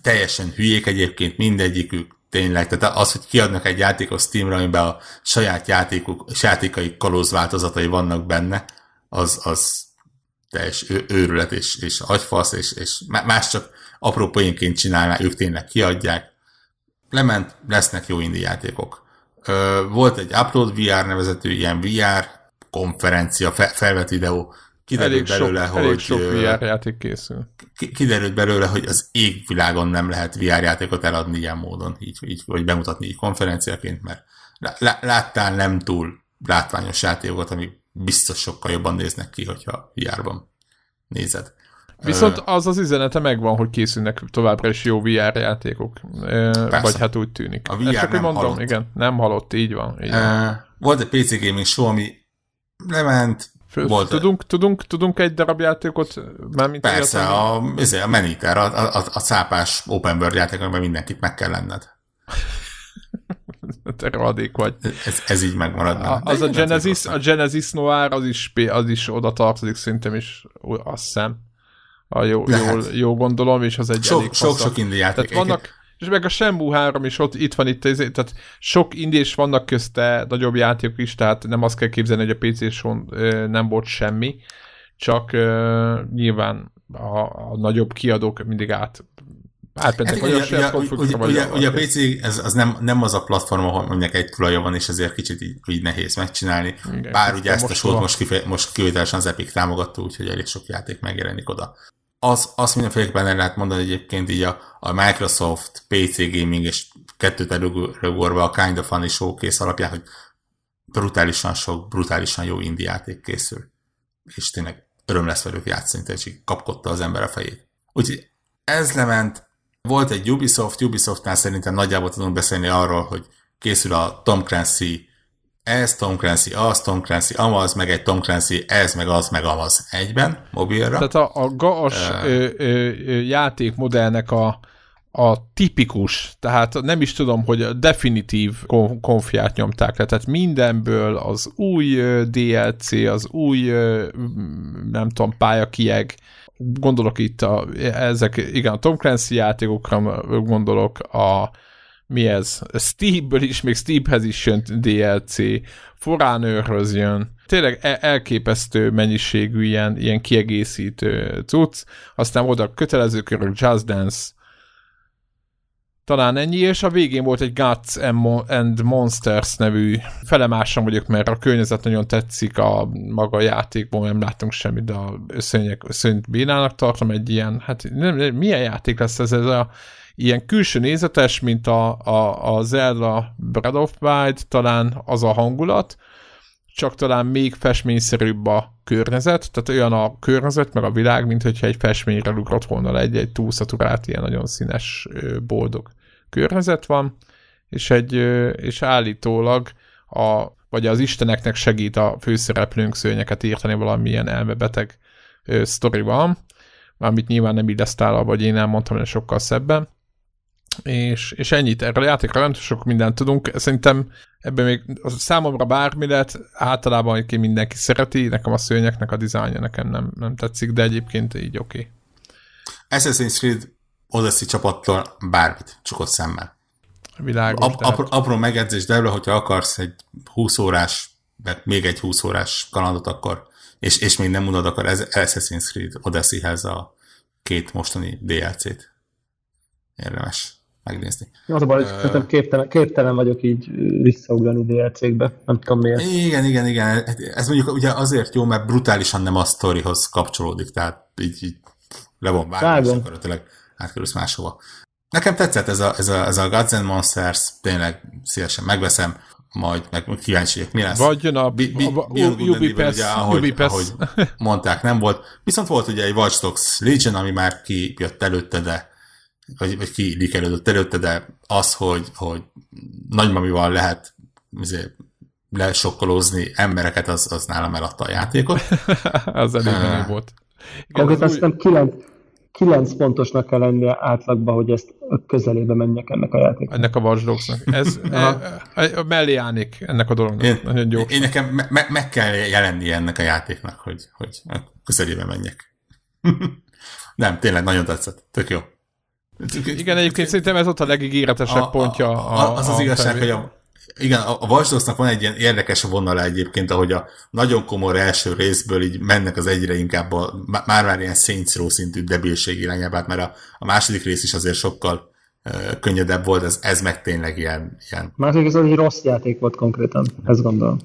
Teljesen hülyék egyébként mindegyikük, tényleg, tehát az, hogy kiadnak egy játékot Steamra, amiben a saját játékuk, játékai kalóz változatai vannak benne, az, az teljes őrület és, és agyfasz, és, és más csak apró poénként csinálná, ők tényleg kiadják. Lement, lesznek jó indie játékok. Volt egy Upload VR nevezetű ilyen VR konferencia, fe, felvett videó, kiderült elég belőle, sok, hogy... Elég sok VR játék készül. Kiderült belőle, hogy az égvilágon nem lehet VR játékot eladni ilyen módon, így, így vagy bemutatni így konferenciaként, mert láttál nem túl látványos játékokat, ami biztos sokkal jobban néznek ki, hogyha VR-ban nézed. Viszont az az üzenete megvan, hogy készülnek továbbra is jó VR játékok. Persze. Vagy hát úgy tűnik. A VR Ezt csak nem mondom, halott. igen, nem halott, így van. Így van. Volt egy PC Gaming Show, ami lement, volt tudunk, tudunk, tudunk egy darab játékot? Mármint Persze, a, a, a Maniter, a, a, a cápás open world játék, amiben mindenkit meg kell lenned. Te radék vagy. Ez, ez így megmarad. A, az a Genesis, a Genesis Noir, az is, az is oda tartozik, szerintem is, azt hiszem. A jó, jól, jó gondolom, és az egy sok, elég sok, sok indie játék. Tehát vannak, és meg a Shenmue 3 is ott, itt van itt, tehát sok indés vannak közte nagyobb játékok is, tehát nem azt kell képzelni, hogy a PC-son nem volt semmi, csak uh, nyilván a, a nagyobb kiadók mindig át átmentek hát, ugye, ugye, ugye, ugye, ugye a PC ez, az nem, nem az a platform, ahol mondjuk egy tulaja van, és ezért kicsit így, így nehéz megcsinálni. Igen, Bár ugye ezt a sót most, kifej, most kivételesen az Epic támogatta, úgyhogy elég sok játék megjelenik oda az, azt mindenféleképpen el lehet mondani egyébként így a, a Microsoft, PC Gaming és kettőt előgorva a Kind of Funny Showcase alapján, hogy brutálisan sok, brutálisan jó indie játék készül. És tényleg öröm lesz velük játszani, tehát így kapkodta az ember a fejét. Úgyhogy ez lement, volt egy Ubisoft, Ubisoftnál szerintem nagyjából tudunk beszélni arról, hogy készül a Tom Clancy ez Tom Clancy, az Tom Clancy, amaz, meg egy Tom Clancy, ez, meg az, meg amaz. Egyben, mobilra. Tehát a, a GAS uh, ö, ö, játékmodellnek a, a tipikus, tehát nem is tudom, hogy a definitív konfiát nyomták le, tehát mindenből az új DLC, az új, nem tudom, pályakieg, gondolok itt a, ezek, igen, a Tom Clancy játékokra gondolok, a mi ez? Steve-ből is, még Steve-hez is jön DLC, Foránőrhöz jön, tényleg e- elképesztő mennyiségű ilyen, ilyen kiegészítő cucc, aztán oda kötelező körök, Just Dance, talán ennyi, és a végén volt egy Guts and Monsters nevű felemásom vagyok, mert a környezet nagyon tetszik, a maga a játékból nem láttunk semmit, de a összönyek, összönyt bénának tartom egy ilyen, hát nem, nem, milyen játék lesz ez, ez a ilyen külső nézetes, mint a, a, a Zelda Breath of Wild, talán az a hangulat, csak talán még festményszerűbb a környezet, tehát olyan a környezet, meg a világ, mint hogyha egy festményre ugrott volna egy, egy túlszaturált, ilyen nagyon színes, boldog környezet van, és, egy, és állítólag a, vagy az isteneknek segít a főszereplőnk szőnyeket írtani valamilyen elmebeteg sztori van, amit nyilván nem illesztál, vagy én elmondtam, hogy sokkal szebben, és, és ennyit. Erről a játékra nem sok mindent tudunk. Szerintem ebben még számomra bármi lett, általában ki mindenki szereti, nekem a szőnyeknek a dizájnja nekem nem, nem tetszik, de egyébként így oké. Okay. Assassin's Creed Odyssey csapattól bármit, csukott szemmel. Világos, Ap- apró, apró megedzés, de hogyha akarsz egy 20 órás, vagy még egy 20 órás kalandot, akkor, és, és még nem unod, akkor ez Assassin's Creed Odyssey-hez a két mostani DLC-t. Érdemes megnézni. Az a baj, hogy uh, képtelen, képtelen vagyok így visszaugrani DLC-kbe, nem tudom miért. Igen, igen, igen. Ez mondjuk ugye azért jó, mert brutálisan nem a sztorihoz kapcsolódik, tehát így, így le van és akkor tényleg átkerülsz máshova. Nekem tetszett ez a, ez a, ez a Gods and Monsters, tényleg szívesen megveszem, majd meg kíváncsi vagyok, mi lesz. Vagy jön a, bi, bi, a, a Ubipass, ugye, ahogy, ahogy mondták, nem volt. Viszont volt ugye egy Watch Dogs Legion, ami már kijött előtte, de vagy, vagy likelődött előtte, de az, hogy, hogy nagymamival lehet azért, lesokkolózni embereket, az, az nálam eladta a játékot. az elég uh, volt. Igen, Konkrétan úgy... nem 9, 9 pontosnak kell lennie átlagban, hogy ezt közelébe menjek ennek a játéknak. Ennek a Watch Dogs-nak. Ez e, e, mellé állnék ennek a dolognak. Én, Nagyon gyors. Én nekem me, me, meg kell jelenni ennek a játéknak, hogy, hogy közelébe menjek. nem, tényleg nagyon tetszett. Tök jó. Igen, egyébként szerintem ez ott a legígéretesebb a, pontja. A, a, az az a igazság, hogy a, igen, a, a Watch van egy ilyen érdekes vonala egyébként, ahogy a nagyon komoly első részből így mennek az egyre inkább a, már-már ilyen Saints Row szintű debilség irányába, hát mert a, a második rész is azért sokkal uh, könnyedebb volt, ez, ez meg tényleg ilyen... ilyen... Második ez egy rossz játék volt konkrétan, ezt gondolom.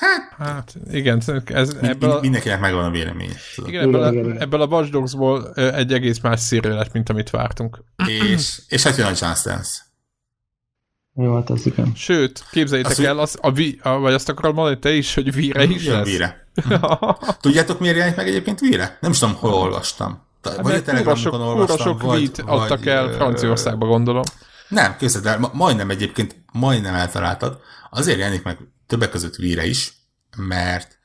Hát, hát igen, ez ebből a... mindenkinek megvan a véleménye. Igen, ebből, a, ebből a Watch Dogs-ból egy egész más szírő lett, mint amit vártunk. És, és hát jön a Just Dance. Jó, hát az igen. Sőt, képzeljétek az, el, az, a, vi, a, vagy azt akarod mondani te is, hogy víre is lesz? Víre. Tudjátok, miért jelent meg egyébként víre? Nem is tudom, hol olvastam. Hát, vagy a Telegramokon olvastam. Sok vagy, adtak el Franciaországba, gondolom. Nem, képzeld el, majdnem egyébként, majdnem eltaláltad. Azért jelenik meg többek között víre is, mert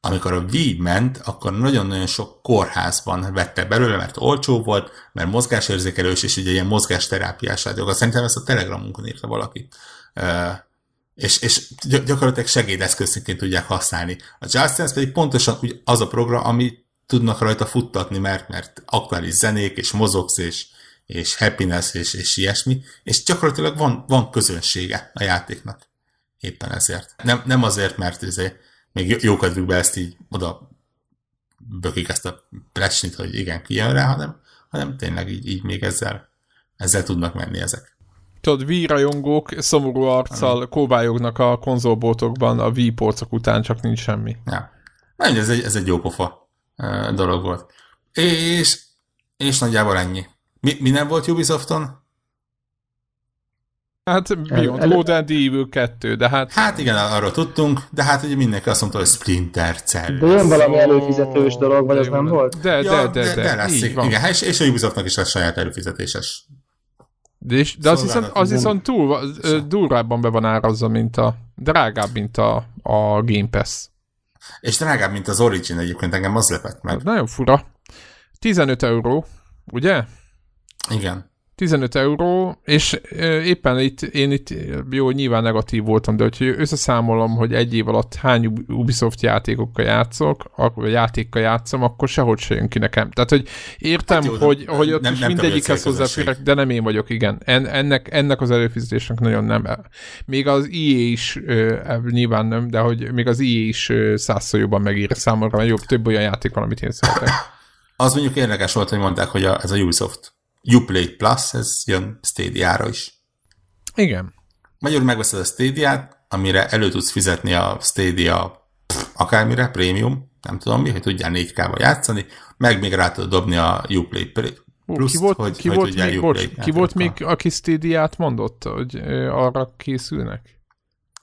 amikor a Wii ment, akkor nagyon-nagyon sok kórházban vette belőle, mert olcsó volt, mert mozgásérzékelős, és ugye ilyen mozgásterápiás játékok. Szerintem ezt a Telegramunkon írta valaki. És, és gyakorlatilag segédeszközként tudják használni. A Just Dance pedig pontosan az a program, ami tudnak rajta futtatni, mert, mert aktuális zenék, és mozogsz, és, és happiness, és, és ilyesmi, és gyakorlatilag van, van közönsége a játéknak. Éppen ezért. Nem, nem azért, mert ezért még jókedvükbe ezt így oda bökik ezt a plecsnit, hogy igen, kijön rá, hanem, hanem tényleg így, így még ezzel, ezzel tudnak menni ezek. Tudod, Wii-rajongók szomorú arccal kóbályognak a konzolboltokban a Wii porcok után, csak nincs semmi. Ja. Nem, ez egy, ez egy jó pofa dolog volt. És, és nagyjából ennyi. Mi, mi nem volt Ubisofton? Hát Beyond and Evil 2, de hát... Hát igen, arról tudtunk, de hát ugye mindenki azt mondta, hogy Splinter Cell. De ilyen valami előfizetős dolog, vagy az nem volt? De, de, de, de, de, lesz, igen, és, és a Ubisoftnak is lesz saját előfizetéses. De, és, de az, viszont, az viszont túl, durvábban be van árazza, mint a drágább, mint a, a Game Pass. És drágább, mint az Origin egyébként, engem az lepett meg. Ez nagyon fura. 15 euró, ugye? Igen. 15 euró, és éppen itt, én itt, jó, nyilván negatív voltam, de hogyha összeszámolom, hogy egy év alatt hány Ubisoft játékokkal játszok, vagy játékkal játszom, akkor sehogy se jön ki nekem. Tehát, hogy értem, hát jó, hogy, nem, hogy ott nem, is nem mindegyikhez hozzáférek, de nem én vagyok, igen. En, ennek, ennek az előfizetésnek nagyon nem. Még az IE is, nyilván nem, de hogy még az IE is százszor jobban megír számomra, mert jobb, több olyan játék van, amit én szeretek. Az mondjuk érdekes volt, hogy mondták, hogy a, ez a Ubisoft Uplay Plus, ez jön Stadia-ra is. Igen. Magyarul megveszed a stadia amire elő tudsz fizetni a Stadia pff, akármire, prémium, nem tudom mi, hogy tudjál 4 k játszani, meg még rá tudod dobni a Uplay Plus, ki volt, hogy, ki hogy volt, még, bocs, ki volt még, aki stadia mondott, hogy arra készülnek?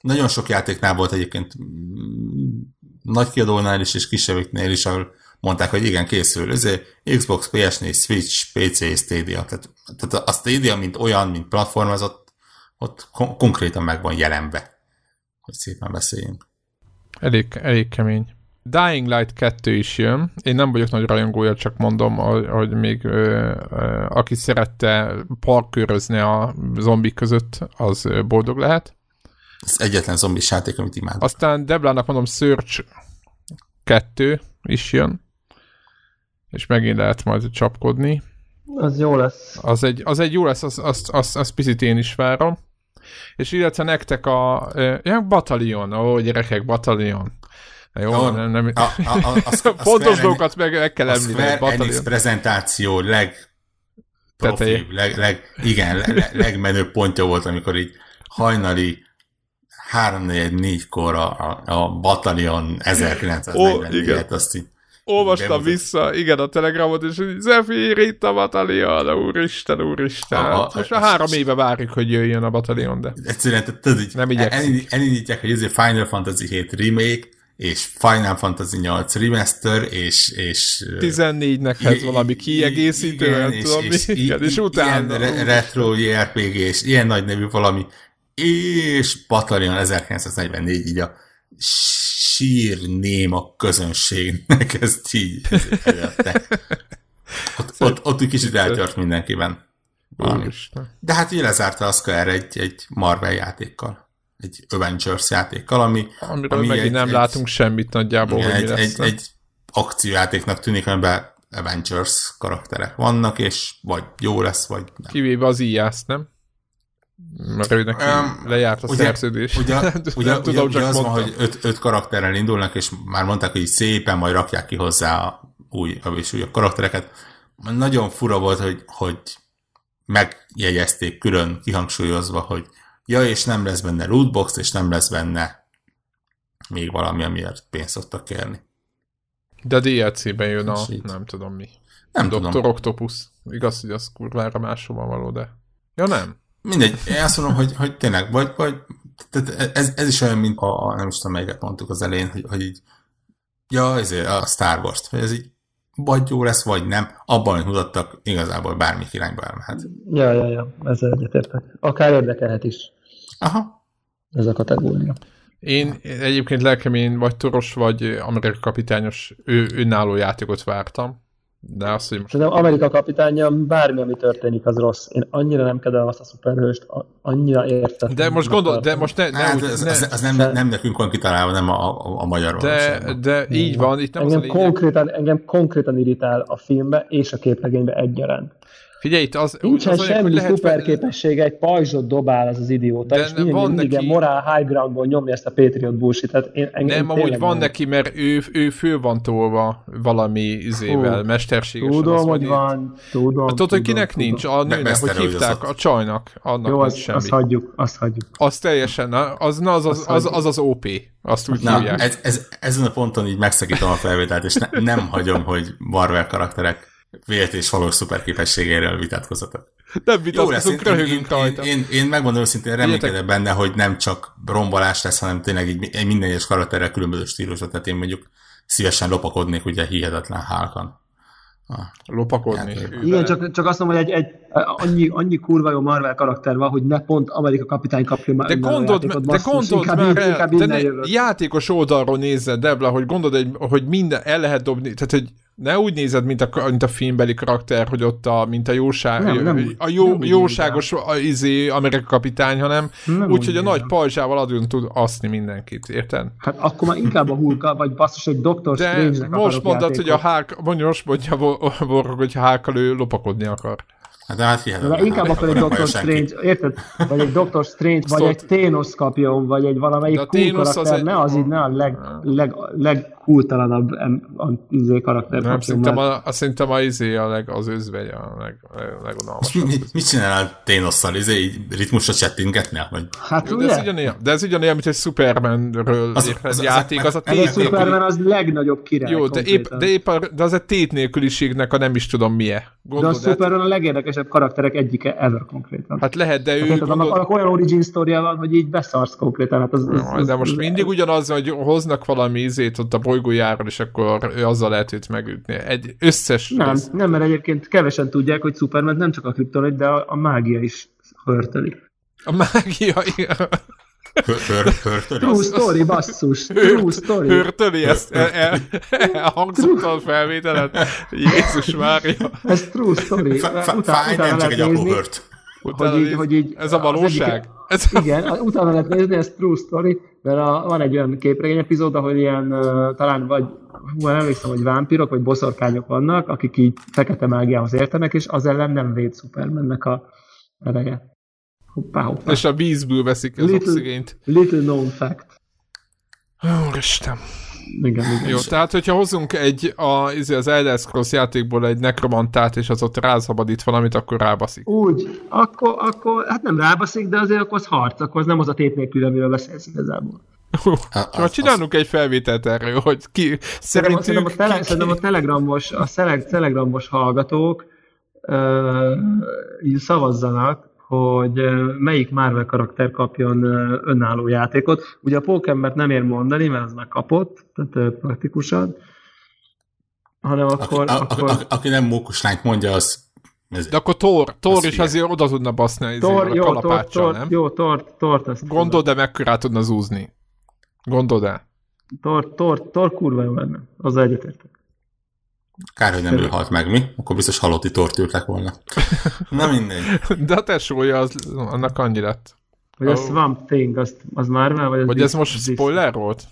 Nagyon sok játéknál volt egyébként mm, nagy kiadónál is, és kisebbeknél is, ahol mondták, hogy igen, készül. Ez Xbox, PS4, Switch, PC, Stadia. Tehát, tehát a Stadia, mint olyan, mint platform, az ott, ott kon- konkrétan meg van jelenve, hogy szépen beszéljünk. Elég, elég kemény. Dying Light 2 is jön. Én nem vagyok nagy rajongója, csak mondom, hogy még ö, ö, aki szerette parkőrözni a zombik között, az boldog lehet. Ez egyetlen zombis játék, amit imádok. Aztán Deblának mondom, Search 2 is jön és megint lehet majd csapkodni. Az jó lesz. Az egy, az egy jó lesz, azt az, az, az picit én is várom. És illetve nektek a, ja, Batalion, ó, gyerekek, Batalion. Jó, jó nem, nem, a, a, a, a, a fontos dolgokat meg, meg kell említeni. A Square Enix prezentáció leg profi, leg, leg, igen, leg, legmenőbb pontja volt, amikor így hajnali 3-4-kor a, a, a Batalion 1944-et, azt így olvastam vissza, igen, a telegramot, és hogy Zephyr itt a batalion, úristen, úristen. A, a, Most már három éve várjuk, hogy jöjjön a batalion, de egyszerűen, tudod, így nem elindítják, hogy ez Final Fantasy 7 remake, és Final Fantasy 8 Remaster, és... és 14-nek ez valami kiegészítő, igen, nem tudom és, mi, igen, és utána... Ilyen retro JRPG, és ilyen nagy nevű valami, és Battalion 1944, így a sírném a közönségnek ezt így előtte. Ott, ott, ott egy kicsit eltört mindenkiben. De hát így lezárta a Square egy, egy Marvel játékkal. Egy Avengers játékkal, ami... Amiről ami megint egy, nem egy, látunk semmit nagyjából, igen, hogy egy, egy, egy akciójátéknak tűnik, amiben Avengers karakterek vannak, és vagy jó lesz, vagy nem. Kivéve az ijász, nem? Mert ő neki um, lejárt a ugye, szerződés. Ugye, ugye, nem tudom, ugye, csak az van, hogy öt, öt karakterrel indulnak, és már mondták, hogy szépen majd rakják ki hozzá a új, és újabb karaktereket. Nagyon fura volt, hogy, hogy megjegyezték külön kihangsúlyozva, hogy ja, és nem lesz benne lootbox, és nem lesz benne még valami, amiért pénzt szoktak kérni. De DLC-ben jön a, nem tudom mi. Nem Dr. tudom. Octopus. Igaz, hogy az kurvára máshova való, de... Ja nem. Mindegy, én azt mondom, hogy, hogy tényleg, vagy, vagy tehát ez, ez is olyan, mint a, a nem is tudom, melyiket mondtuk az elején, hogy, hogy így, ja, ezért a Star Wars-t, hogy ez így vagy jó lesz, vagy nem, abban, amit mutattak, igazából bármi irányba elmehet. Ja, ja, ja, ezzel egyetértek. Akár érdekelhet is. Aha. Ez a kategória. Én egyébként lelkemén vagy Toros, vagy Amerika kapitányos ő, önálló játékot vártam. De azt, hogy most... Szerintem Amerika kapitánya bármi, ami történik, az rossz. Én annyira nem kedvelem azt a szuperhőst, annyira értem. De most gondol, de most ne... ne, hát, ez, ne ez, ez nem, de, nem nekünk van kitalálva, nem a, a, a magyarul. De, de így van, itt nem engem az a konkrétan, engem konkrétan irritál a filmbe és a képregénybe egyaránt. Figyelj, itt az... Nincsen az semmi lehet szuper képessége, egy pajzsot dobál az az idióta, de és mindig, van mindig neki... morál high groundból nyomja ezt a Patriot bullshit Tehát én, engem nem, amúgy van nem. neki, mert ő, ő fő van tolva valami izével, Hú, mesterségesen. Tudom, hogy van, tudom. Tudod, hogy kinek tudom, nincs? A nőnek, hogy hívták, a csajnak, annak Jó, az, semmi. azt hagyjuk, azt hagyjuk. Az teljesen, az, na, az, az, az, az, az OP, azt úgy na, hívják. Ez, ez, ezen a ponton így megszakítom a felvételt, és ne, nem hagyom, hogy Marvel karakterek vélt és valós szuperképességéről vitatkozatok. Nem vitatkozunk, röhögünk rajta. Én, én, én megmondom őszintén, reménykedem benne, hogy nem csak rombolás lesz, hanem tényleg egy minden egyes karakterrel különböző stílusot, tehát én mondjuk szívesen lopakodnék ugye hihetetlen hálkan. Ah, lopakodni. Igen, csak, csak azt mondom, hogy egy, egy annyi, annyi kurva jó Marvel karakter van, hogy ne pont Amerika kapitány kapja már. De gondold, de gondold már el, te ne, játékos oldalról nézze, Debla, hogy gondolod, hogy minden el lehet dobni, tehát hogy ne úgy nézed, mint a, mint a filmbeli karakter, hogy ott a, mint a jóság, Nem, nem, a jó, nem jóságos a, izé, amerikai kapitány, hanem úgy a nagy pajzsával adjon tud aszni mindenkit, érted? Hát akkor már inkább a Hulk, vagy basszus, egy Doctor De most mondod, hogy a játékot. hák, mondja, most mondja Vorog, hogy hákkal ő lopakodni akar. Hát, de hát. De inkább akkor egy Doctor akarja senki. Strange, érted? Vagy egy Doctor Strange, vagy Szóval- egy Thanos kapjon, vagy egy valamelyik cool Thanos az karakter, egy- ne az így, ne a leg, leg, legkultalanabb em- a, izé karakter Nem, szerintem mert a, a, szerintem a izé a, leg, az özvegy a leg, leg, legunalmasabb. Mi, mit csinál a Thanos-szal? Izé, ritmusra csettingetne? Vagy... hát Jó, de ez ugyanilyen, de ez ugyanilyen, mint egy Supermanről Az- érted, az- az- játék, az a a tét nélküli... Superman az legnagyobb király Jó, de épp, de, épp a, de az egy tét nélküliségnek a nem is tudom milyen. de a Gondolod, hát, Superman a legérdekesebb karakterek egyike ever konkrétan. hát lehet, de ő Érted, annak, gondolod, annak olyan origin sztoria van, hogy így beszarsz konkrétan. Hát az, az, az, de most mindig ugyanaz, hogy hoznak valami izét ott a bolygójáról, és akkor ő azzal lehet őt megütni. Egy összes... Nem, rész- nem, mert egyébként kevesen tudják, hogy Superman nem csak a kriptonit, de a, a mágia is hörtöli. A mágia... True story, basszus. True story. Hörtöli ezt? El, el, elhangzott a felvételet? Jézus Mária. Ez true story. Fáj, nem csak egy apró hört. Utána Hogy így- néz- hogy így ez a valóság? egyik- Ez, Igen, utána lehet nézni, ez true story, mert a, van egy olyan képregény epizód, ahol ilyen talán vagy, hú, emlékszem, hogy vámpirok vagy boszorkányok vannak, akik így fekete mágiához értenek, és az ellen nem véd Supermannek a ereje. Hoppá, hoppá. és a vízből veszik az Little- oxigént. Little known fact. Úristen. Igen, igen. Jó, tehát hogyha hozunk egy a, izé, az Elder Scrolls játékból egy nekromantát, és az ott rázabadít valamit, akkor rábaszik. Úgy, akkor, akkor, hát nem rábaszik, de azért akkor az harc, akkor az nem az a tét nélkül, amiről beszélsz igazából. A- Csak csinálunk egy felvételt erről, hogy ki szerintünk... szerintem, a, tele, ki- szerintem a telegramos, a szeleg, telegramos hallgatók ö, így szavazzanak, hogy melyik Marvel karakter kapjon önálló játékot. Ugye a Pókembert nem ér mondani, mert az már kapott, tehát praktikusan, hanem Aki, akkor, a, a, akkor a, aki nem mókuslányt mondja, az... Ez, De akkor Thor, Thor Az is hülye. azért oda tudna baszni az Tor, a jó, tor, kalapáccsal, tor, nem? jó, tor, tort, azt Gondold, de mekkorát tudna zúzni. Gondold el. Tor, tor, tor kurva jó lenne, azzal egyetértek. Kár, hogy nem ő halt meg, mi? Akkor biztos halotti tort ültek volna. Na mindegy. De a tesója, az, annak annyi lett. Vagy a Ó. Swamp Thing, azt, az Marvel, vagy az Vagy ez most Disney? spoiler volt?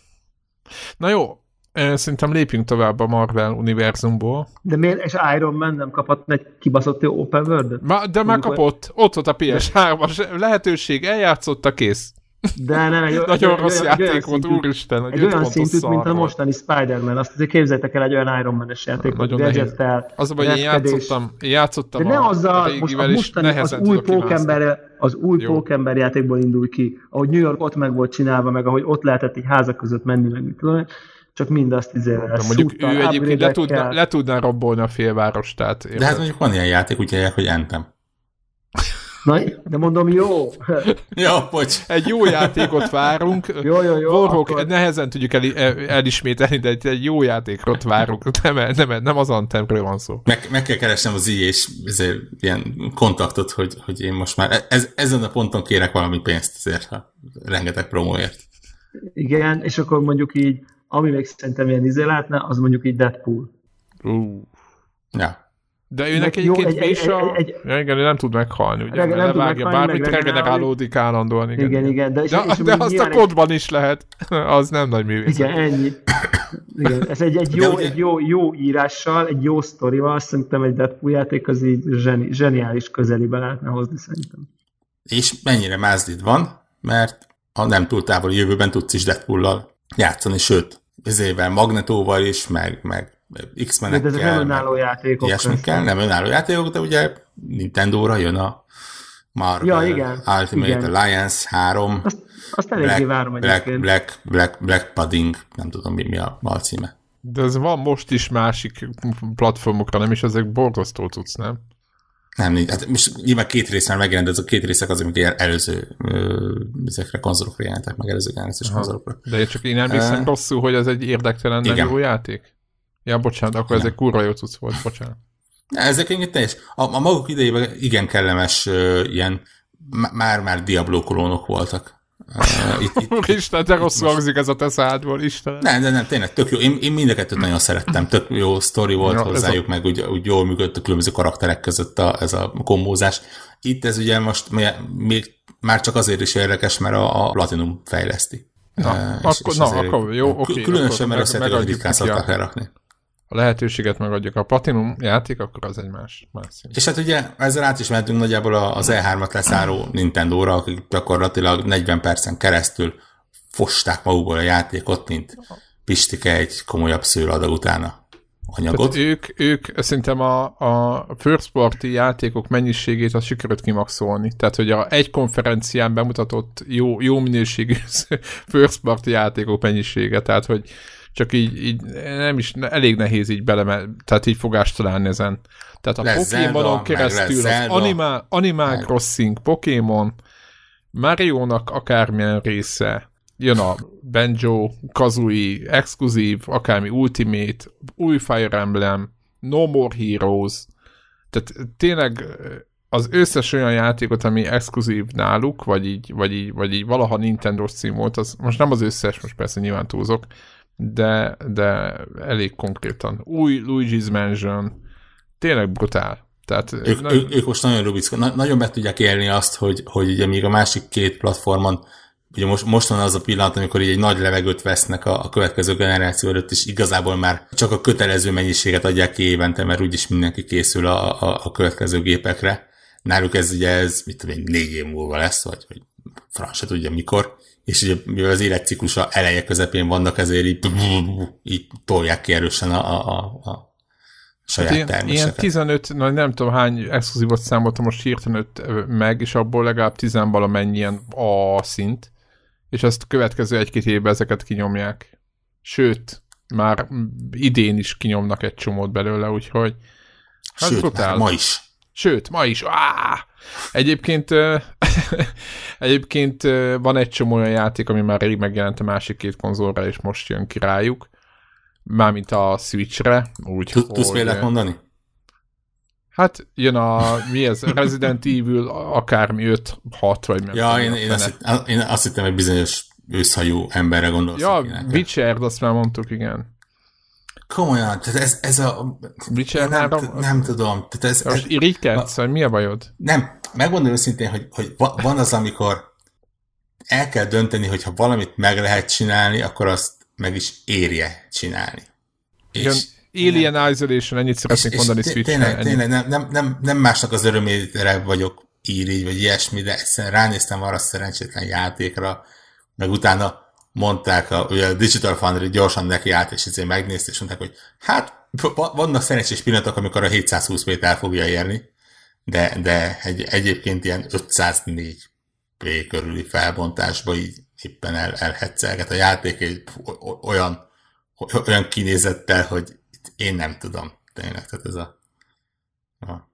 Na jó, szerintem lépjünk tovább a Marvel univerzumból. De miért, és Iron Man nem kapott egy kibaszott jó open world Ma, de már kapott, ott volt a PS3-as lehetőség, eljátszotta, kész. De nem, egy, Nagyon egy, rossz egy, egy olyan játék volt, szintű- úristen, Egy öt olyan szar mint a mostani Spider-Man. Azt azért képzeljétek el egy olyan Iron Man-es játékot. Nagyon gadgettel, Az a baj, én játszottam, én játszottam De ne azzal, a most a mostani, az új pókember, az új pókember játékból indul ki, ahogy New York ott meg volt csinálva, meg ahogy ott lehetett így házak között menni, meg mit tudom, csak mindazt izé, mondjuk ő egyébként le tudná, le tudná rabbolni a félvárost, tehát De hát mondjuk van ilyen játék, úgy hívják, hogy Anthem. Na, de mondom, jó. Ja, bocs. Egy jó játékot várunk. Jó, jó, jó, Warhawk, akkor- nehezen tudjuk el, el, elismételni, de egy, egy jó játékot várunk. Nem, nem, nem az Antemről van szó. Meg, meg kell keresnem az és ilyen kontaktot, hogy, hogy én most már ez, ezen a ponton kérek valami pénzt azért, ha rengeteg promóért. Igen, és akkor mondjuk így, ami még szerintem ilyen izé lehetne, az mondjuk így Deadpool. Uh. Ja. De őnek egyébként egy- egy- a... egy- Ja, igen, ő nem tud meghalni, ugye? Reg- nem tud levágja, meghalni, bármit regenerálódik. állandóan, igen. Igen, igen. De, és, De, és de azt a egy- kodban is lehet. Az nem nagy művészet. Igen, ennyi. Igen, ez egy, egy, jó, egy jó, jó írással, egy jó sztorival, szerintem egy Deadpool játék az így zseni, zseniális közelibe lehetne hozni szerintem. És mennyire mázlid van, mert a nem túl távoli jövőben tudsz is Deadpool-lal játszani, sőt, ezével Magnetóval is, meg, meg De X-menekkel, ezek nem önálló játékok. ilyesmikkel, nem önálló játékok, de ugye Nintendo-ra jön a Marvel Ja, igen, Ultimate igen. Alliance 3, Azt, azt eléggé várom Black. Black, Black, Black Pudding, nem tudom mi, mi a alcíme. De ez van most is másik platformokra, nem is ezek borzasztó tudsz, nem? Nem. Hát most nyilván két rész már megjelent, ez a két részek az, amik ilyen előző ö, ezekre konzolokra jelentek meg, előző generációs konzolokra. De én csak én emlékszem Eh. rosszul, hogy ez egy érdektelen Igen. jó játék. Ja, bocsánat, akkor ez Igen. egy kurva jó cucc volt, bocsánat. Ezek egy teljes, a, a maguk idejében igen kellemes ö, ilyen, má- már-már Diablo kolónok voltak Uh, itt, itt, Isten, te rosszul hangzik ez a te szádból, Isten. Nem, nem, nem, tényleg tök jó. Én, én mind a kettőt nagyon szerettem. Tök jó sztori volt ja, hozzájuk, a... meg úgy, úgy jól működött a különböző karakterek között a, ez a kombózás. Itt ez ugye most még már csak azért is érdekes, mert a, a Platinum fejleszti. Na, uh, és, akkor, és na akkor jó, oké. Különösen, mert azt ritkán szokták elrakni a lehetőséget megadjuk a Platinum játék, akkor az egy más, más szín. És hát ugye ezzel át is mehetünk nagyjából az E3-at leszáró Nintendo-ra, akik gyakorlatilag 40 percen keresztül fosták magukból a játékot, mint Pistike egy komolyabb szőladag utána anyagot. Tehát ők, ők szerintem a, a first party játékok mennyiségét az sikerült kimaxolni. Tehát, hogy a egy konferencián bemutatott jó, jó minőségű first party játékok mennyisége, tehát, hogy csak így, így nem is, elég nehéz így bele, tehát így fogást találni ezen. Tehát a Pokémonon keresztül az Animal, Animal Crossing, Pokémon, Mario-nak akármilyen része, jön a Banjo, Kazooie, exkluzív, akármi Ultimate, új Fire Emblem, No More Heroes, tehát tényleg az összes olyan játékot, ami exkluzív náluk, vagy így, vagy így, vagy így valaha Nintendo cím volt, az most nem az összes, most persze nyilván túlzok, de, de elég konkrétan. Új Luigi's Mansion, tényleg brutál. Tehát, ők, nagy... ők, ők most nagyon rubicka, na, nagyon be tudják élni azt, hogy, hogy ugye még a másik két platformon, ugye most, most van az a pillanat, amikor így egy nagy levegőt vesznek a, a következő generáció előtt, és igazából már csak a kötelező mennyiséget adják ki évente, mert úgyis mindenki készül a, a, a következő gépekre. Náluk ez ugye ez, mit tudom én, négy év múlva lesz, vagy, vagy franc se tudja mikor és ugye mivel az életciklusa eleje közepén vannak, ezért így, így tolják ki erősen a, a, a saját hát ilyen, terméseket. Ilyen 15, na nem tudom hány exkluzívot számoltam most hirtelen meg, és abból legalább 10 valamennyien a szint, és ezt következő egy-két évben ezeket kinyomják. Sőt, már idén is kinyomnak egy csomót belőle, úgyhogy hát Sőt, már ma is. Sőt, ma is. Áh! Egyébként, egyébként van egy csomó olyan játék, ami már rég megjelent a másik két konzolra, és most jön ki rájuk. Mármint a Switchre. Úgy, Tudsz példát mondani? Hát jön a, mi ez, Resident Evil, akármi 5-6, vagy meg. Ja, én, én, azt hittem, én azt hittem, hogy bizonyos őszhajú emberre gondolsz. Ja, Witcher, azt már mondtuk, igen. Komolyan, tehát ez, ez a... Witcher nem, 3? Nem tudom. Tehát ez, Most irigykedsz, vagy mi a bajod? Nem, megmondom őszintén, hogy, hogy van az, amikor el kell dönteni, hogy ha valamit meg lehet csinálni, akkor azt meg is érje csinálni. Igen, és Alien nem, Isolation, ennyit szeretnék mondani switch Tényleg, tényleg nem, nem, nem, nem másnak az örömére vagyok ír vagy ilyesmi, de egyszerűen ránéztem arra a szerencsétlen játékra, meg utána mondták, a, ugye a Digital Foundry gyorsan neki állt, és ezért megnézte, és mondták, hogy hát vannak szerencsés pillanatok, amikor a 720 p el fogja érni, de, de egy, egyébként ilyen 504 p körüli felbontásba így éppen el, elhetszelget a játék egy olyan, olyan kinézettel, hogy én nem tudom tényleg, tehát ez a, a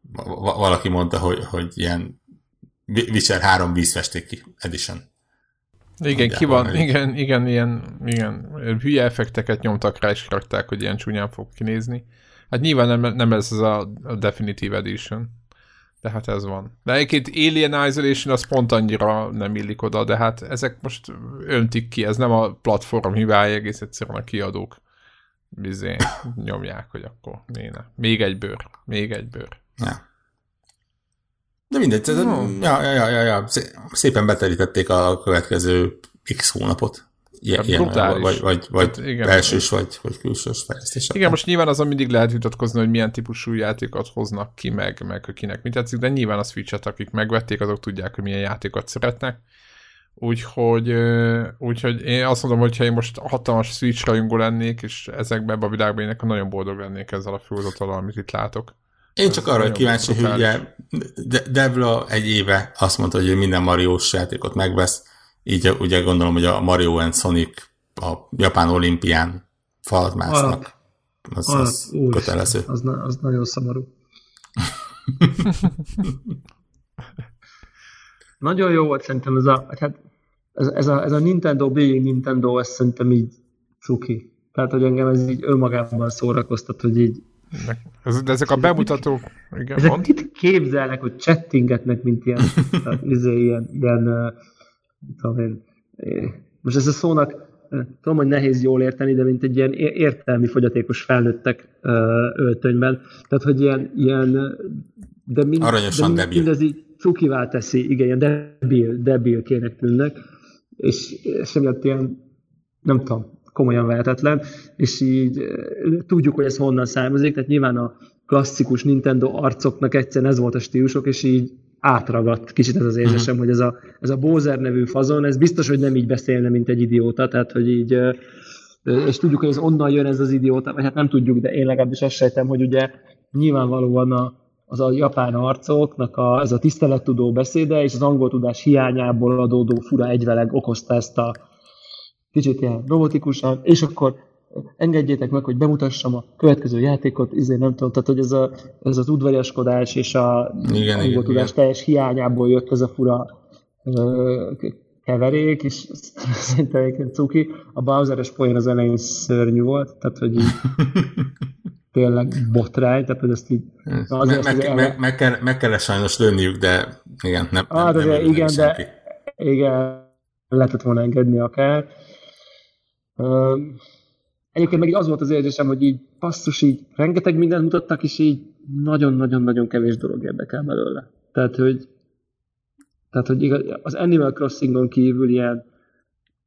valaki mondta, hogy, hogy ilyen Witcher 3 vízfesték edition. Igen, ki van, igen, igen, ilyen, igen, hülye effekteket nyomtak rá, és rakták, hogy ilyen csúnyán fog kinézni. Hát nyilván nem, nem ez az a, a Definitive Edition. De hát ez van. De egyébként Alien Isolation az pont annyira nem illik oda, de hát ezek most öntik ki, ez nem a platform hibája, egész egyszerűen a kiadók bizé nyomják, hogy akkor néne. Még egy bőr, még egy bőr. Ja. De mindegy, no. ja, ja, ja, ja, szépen beterítették a következő x hónapot. Ilyen, ilyen vagy, vagy, vagy hát igen, belsős, vagy, vagy külsős fejlesztés. Igen, most nyilván azon mindig lehet vitatkozni, hogy milyen típusú játékot hoznak ki, meg, meg hogy kinek mit tetszik, de nyilván a Switch-et, akik megvették, azok tudják, hogy milyen játékot szeretnek. Úgyhogy, úgyhogy én azt mondom, hogy ha én most hatalmas Switch rajongó lennék, és ezekben a világban én nagyon boldog lennék ezzel a főzattal, amit itt látok. Én csak arra kíváncsi, hogy ugye Devla egy éve azt mondta, hogy minden Mario-s játékot megvesz, így ugye gondolom, hogy a Mario and Sonic a Japán olimpián falat másznak. Az, az, az úr, kötelező. Az, az nagyon szomorú. nagyon jó volt szerintem ez a, hát ez, ez, a, ez a Nintendo Being Nintendo, ez szerintem így cuki. Tehát, hogy engem ez így önmagában szórakoztat, hogy így de ezek a bemutatók... Igen, ezek mond? mit képzelnek, hogy chattingetnek, mint ilyen, tehát, izé, ilyen, ilyen tudom én, most ez a szónak tudom, hogy nehéz jól érteni, de mint egy ilyen értelmi fogyatékos felnőttek öltönyben. Tehát, hogy ilyen, ilyen de, mind, Aranyosan de mind, mindez így cukivá teszi, igen, ilyen debil, debil kének tűnnek, és, és emiatt ilyen, nem tudom, komolyan vehetetlen, és így tudjuk, hogy ez honnan származik, tehát nyilván a klasszikus Nintendo arcoknak egyszerűen ez volt a stílusok, és így átragadt kicsit ez az érzésem, uh-huh. hogy ez a, ez a Bowser nevű fazon, ez biztos, hogy nem így beszélne, mint egy idióta, tehát hogy így, és tudjuk, hogy ez onnan jön ez az idióta, vagy hát nem tudjuk, de én legalábbis azt sejtem, hogy ugye nyilvánvalóan a, az a japán arcoknak a, ez a tisztelettudó beszéde, és az angol tudás hiányából adódó fura egyveleg okozta ezt a kicsit ilyen robotikusan, és akkor engedjétek meg, hogy bemutassam a következő játékot, izé nem tudom, tehát hogy ez, a, ez az udvariaskodás és a igen, angol tudás igen. teljes hiányából jött ez a fura ö, keverék, és szerintem egyébként cuki. A Bowser-es poén az elején szörnyű volt, tehát hogy így tényleg botrány, tehát hogy ezt így... Azért meg, meg, meg, meg, kell, meg kell sajnos lőniük, de igen, nem, nem, ah, nem, nem igen, de igen, lehetett volna engedni akár. Egyébként meg az volt az érzésem, hogy így passzus, így rengeteg mindent mutattak, és így nagyon-nagyon-nagyon kevés dolog érdekel belőle. Tehát, hogy, tehát, hogy igaz, az Animal Crossingon kívül ilyen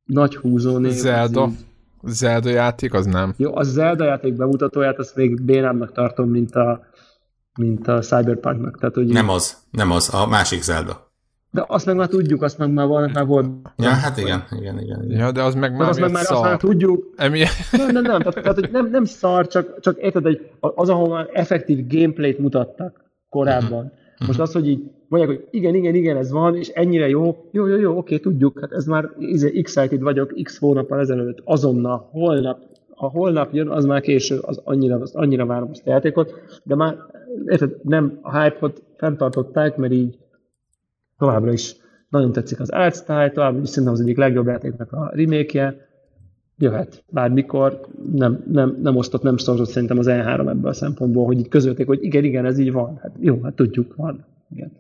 nagy húzónév. Zelda. Így... Zelda játék, az nem. Jó, a Zelda játék bemutatóját, azt még bénámnak tartom, mint a, mint a Cyberpunknak. Tehát, hogy nem az, nem az, a másik Zelda. De azt meg már tudjuk, azt meg már, van, már volt. Ja, hát igen, igen, igen. igen. Ja, de az meg már, azt meg már, szar. azt már tudjuk. Emi... Nem, nem, nem, tehát, tehát hogy nem, nem szar, csak, csak érted, hogy az, ahol már effektív gameplayt mutattak korábban. Uh-huh. Most az, hogy így mondják, hogy igen, igen, igen, ez van, és ennyire jó, jó, jó, jó, oké, tudjuk, hát ez már izé, excited vagyok x hónappal ezelőtt, azonnal, holnap, ha holnap jön, az már késő, az annyira, az annyira várom azt a játékot, de már érted, nem a hype-ot fenntartották, mert így továbbra is nagyon tetszik az art style, továbbra is szerintem az egyik legjobb játéknak a remake jöhet bármikor, nem, nem, nem osztott, nem szorzott szerintem az E3 ebből a szempontból, hogy így közölték, hogy igen, igen, ez így van. Hát jó, hát tudjuk, van. Igen.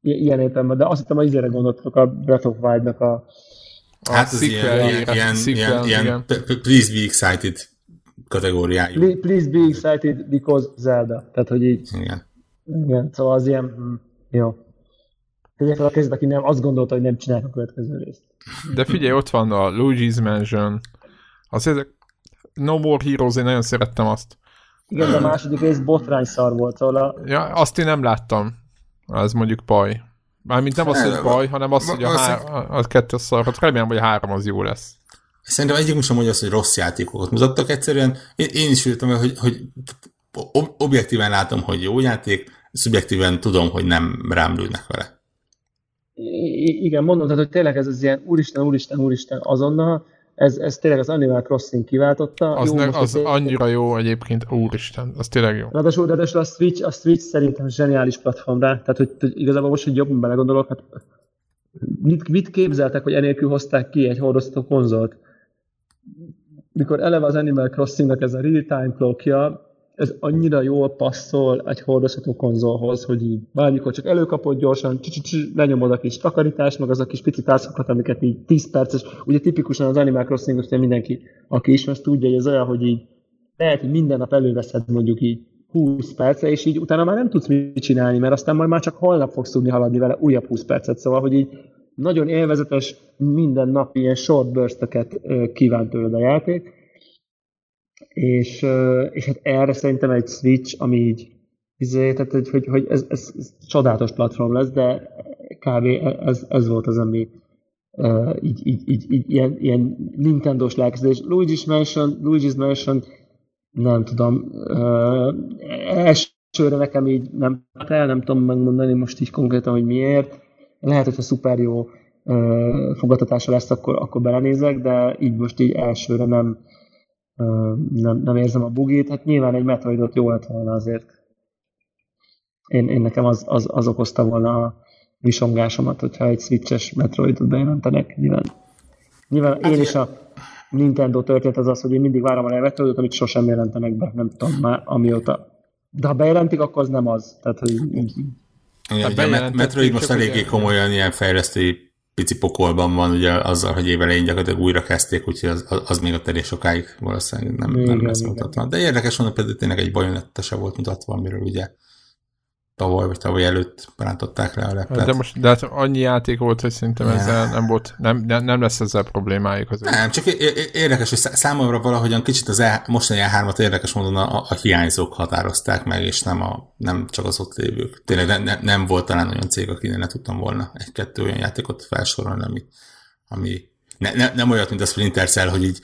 Ilyen értelemben, de azt hittem, hogy izére gondoltok a Breath of Wild-nak a, a Hát az ilyen, ilyen, ilyen, ilyen, ilyen please be excited kategóriájú. Please be excited because Zelda. Tehát, hogy így... Igen. Igen, szóval az ilyen... Hm, jó. Fel a kezed, aki nem, azt gondolta, hogy nem csinálják a következő részt. De figyelj, ott van a Luigi's Mansion. Az ezek No More Heroes, én nagyon szerettem azt. Igen, de a második rész botrány szar volt, szóval a... Ja, azt én nem láttam. Az mondjuk baj. Mármint nem az, hogy baj, hanem az, hogy a, há- a kettő szar. Hát remélem, hogy a három az jó lesz. Szerintem egyik sem mondja azt, hogy rossz játékokat mutattak. Egyszerűen én, én is ültem, hogy, hogy objektíven látom, hogy jó játék, szubjektíven tudom, hogy nem rám lőnek vele igen, mondom, tehát, hogy tényleg ez az ilyen úristen, úristen, úristen azonnal, ez, ez tényleg az Animal Crossing kiváltotta. Az, jó, ne, az tényleg... annyira jó egyébként, úristen, az tényleg jó. Ráadásul, ráadásul a Switch, a Switch szerintem zseniális platform rá, tehát hogy, hogy igazából most, hogy jobban belegondolok, hát mit, mit képzeltek, hogy enélkül hozták ki egy hordozható konzolt? Mikor eleve az Animal Crossingnak ez a real-time clockja, ez annyira jól passzol egy hordozható konzolhoz, hogy így bármikor csak előkapod gyorsan, lenyomod a kis takarítást, meg az a kis pici tászokat, amiket így 10 perces, ugye tipikusan az Animal Crossing, mindenki, aki ismer, tudja, hogy ez olyan, hogy így lehet, hogy minden nap előveszed mondjuk így 20 percre, és így utána már nem tudsz mit csinálni, mert aztán majd már csak holnap fogsz tudni haladni vele újabb 20 percet, szóval, hogy így nagyon élvezetes, minden nap ilyen short burst kíván tőled a játék, és, és hát erre szerintem egy Switch, ami így izé, tehát, hogy, hogy, hogy ez, ez, ez, csodálatos platform lesz, de kb. ez, ez volt az, ami uh, így, így, így, így, ilyen, ilyen Nintendo-s lelkezdés. Luigi's Mansion, Luigi's Mansion, nem tudom, uh, elsőre nekem így nem el, nem tudom megmondani most így konkrétan, hogy miért. Lehet, hogyha szuper jó uh, fogadtatása lesz, akkor, akkor belenézek, de így most így elsőre nem, nem, nem érzem a bugét, hát nyilván egy Metroidot jó lett volna azért. Én, én nekem az, az, az okozta volna a visongásomat, hogyha egy switches Metroidot bejelentenek. Nyilván, nyilván hát én is a Nintendo történet az az, hogy én mindig várom a Metroidot, amit sosem jelentenek be, nem tudom már amióta. De ha bejelentik, akkor az nem az. Tehát, hogy így, igen, hát Metroid most eléggé komolyan ilyen fejlesztői pici pokolban van, ugye azzal, hogy évelején gyakorlatilag újra kezdték, úgyhogy az, az még a terés sokáig valószínűleg nem, igen, nem lesz mutatva. De érdekes mondom, például tényleg egy bajonetta se volt mutatva, amiről ugye tavaly vagy tavaly előtt rántották le a leplet. De most de hát annyi játék volt, hogy szerintem ezzel nem volt, nem, nem lesz ezzel problémájuk. Az nem, csak érdekes, hogy számomra valahogyan kicsit az e, mostani E3-at érdekes módon a, a, hiányzók határozták meg, és nem, a, nem csak az ott lévők. Tényleg ne, ne, nem volt talán olyan cég, akinek ne tudtam volna egy-kettő olyan játékot felsorolni, ami, ami ne, ne, nem olyat, mint a Splinter Cell, hogy így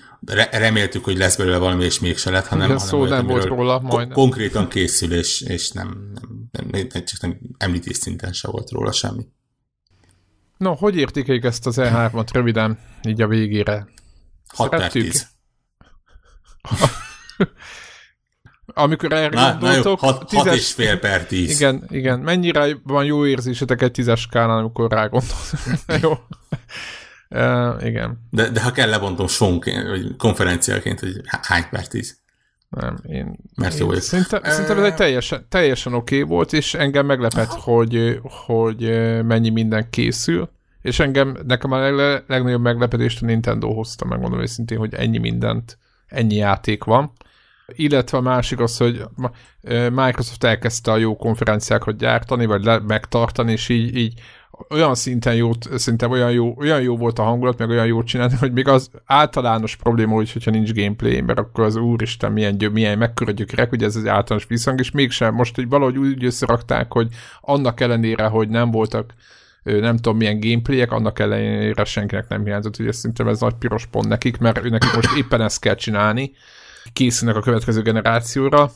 reméltük, hogy lesz belőle valami, és mégse lett, hanem, hanem szó olyat, nem volt róla, majdnem. konkrétan készül, és, és nem, nem, nem, nem, csak nem említés szinten se volt róla semmi. No, hogy értékeljük ezt az E3-ot röviden, így a végére? 6 per 10. Amikor erre na, gondoltok... 6 tízes... és fél per 10. Igen, igen. Mennyire van jó érzésetek egy tízes skálán, amikor rá gondoltok? jó. Uh, igen. De, de ha kell, lebontom sonként, vagy konferenciaként, hogy hány per tíz. Nem, én... Mert jó vagyok. Szerintem, uh, szerintem ez egy teljesen, teljesen oké okay volt, és engem meglepett, hogy, hogy mennyi minden készül, és engem, nekem a leg, legnagyobb meglepetést a Nintendo hozta, megmondom őszintén, hogy ennyi mindent, ennyi játék van. Illetve a másik az, hogy Microsoft elkezdte a jó konferenciákat gyártani, vagy le, megtartani, és így, így olyan szinten jó, szerintem olyan jó, olyan jó volt a hangulat, meg olyan jót csinálni, hogy még az általános probléma, hogy, hogyha nincs gameplay, mert akkor az úristen milyen, gyö, milyen mekkora gyökerek, ugye ez az általános visszhang, és mégsem most hogy valahogy úgy összerakták, hogy annak ellenére, hogy nem voltak nem tudom milyen gameplayek, annak ellenére senkinek nem hiányzott, hogy szerintem ez nagy piros pont nekik, mert nekik most éppen ezt kell csinálni, készülnek a következő generációra,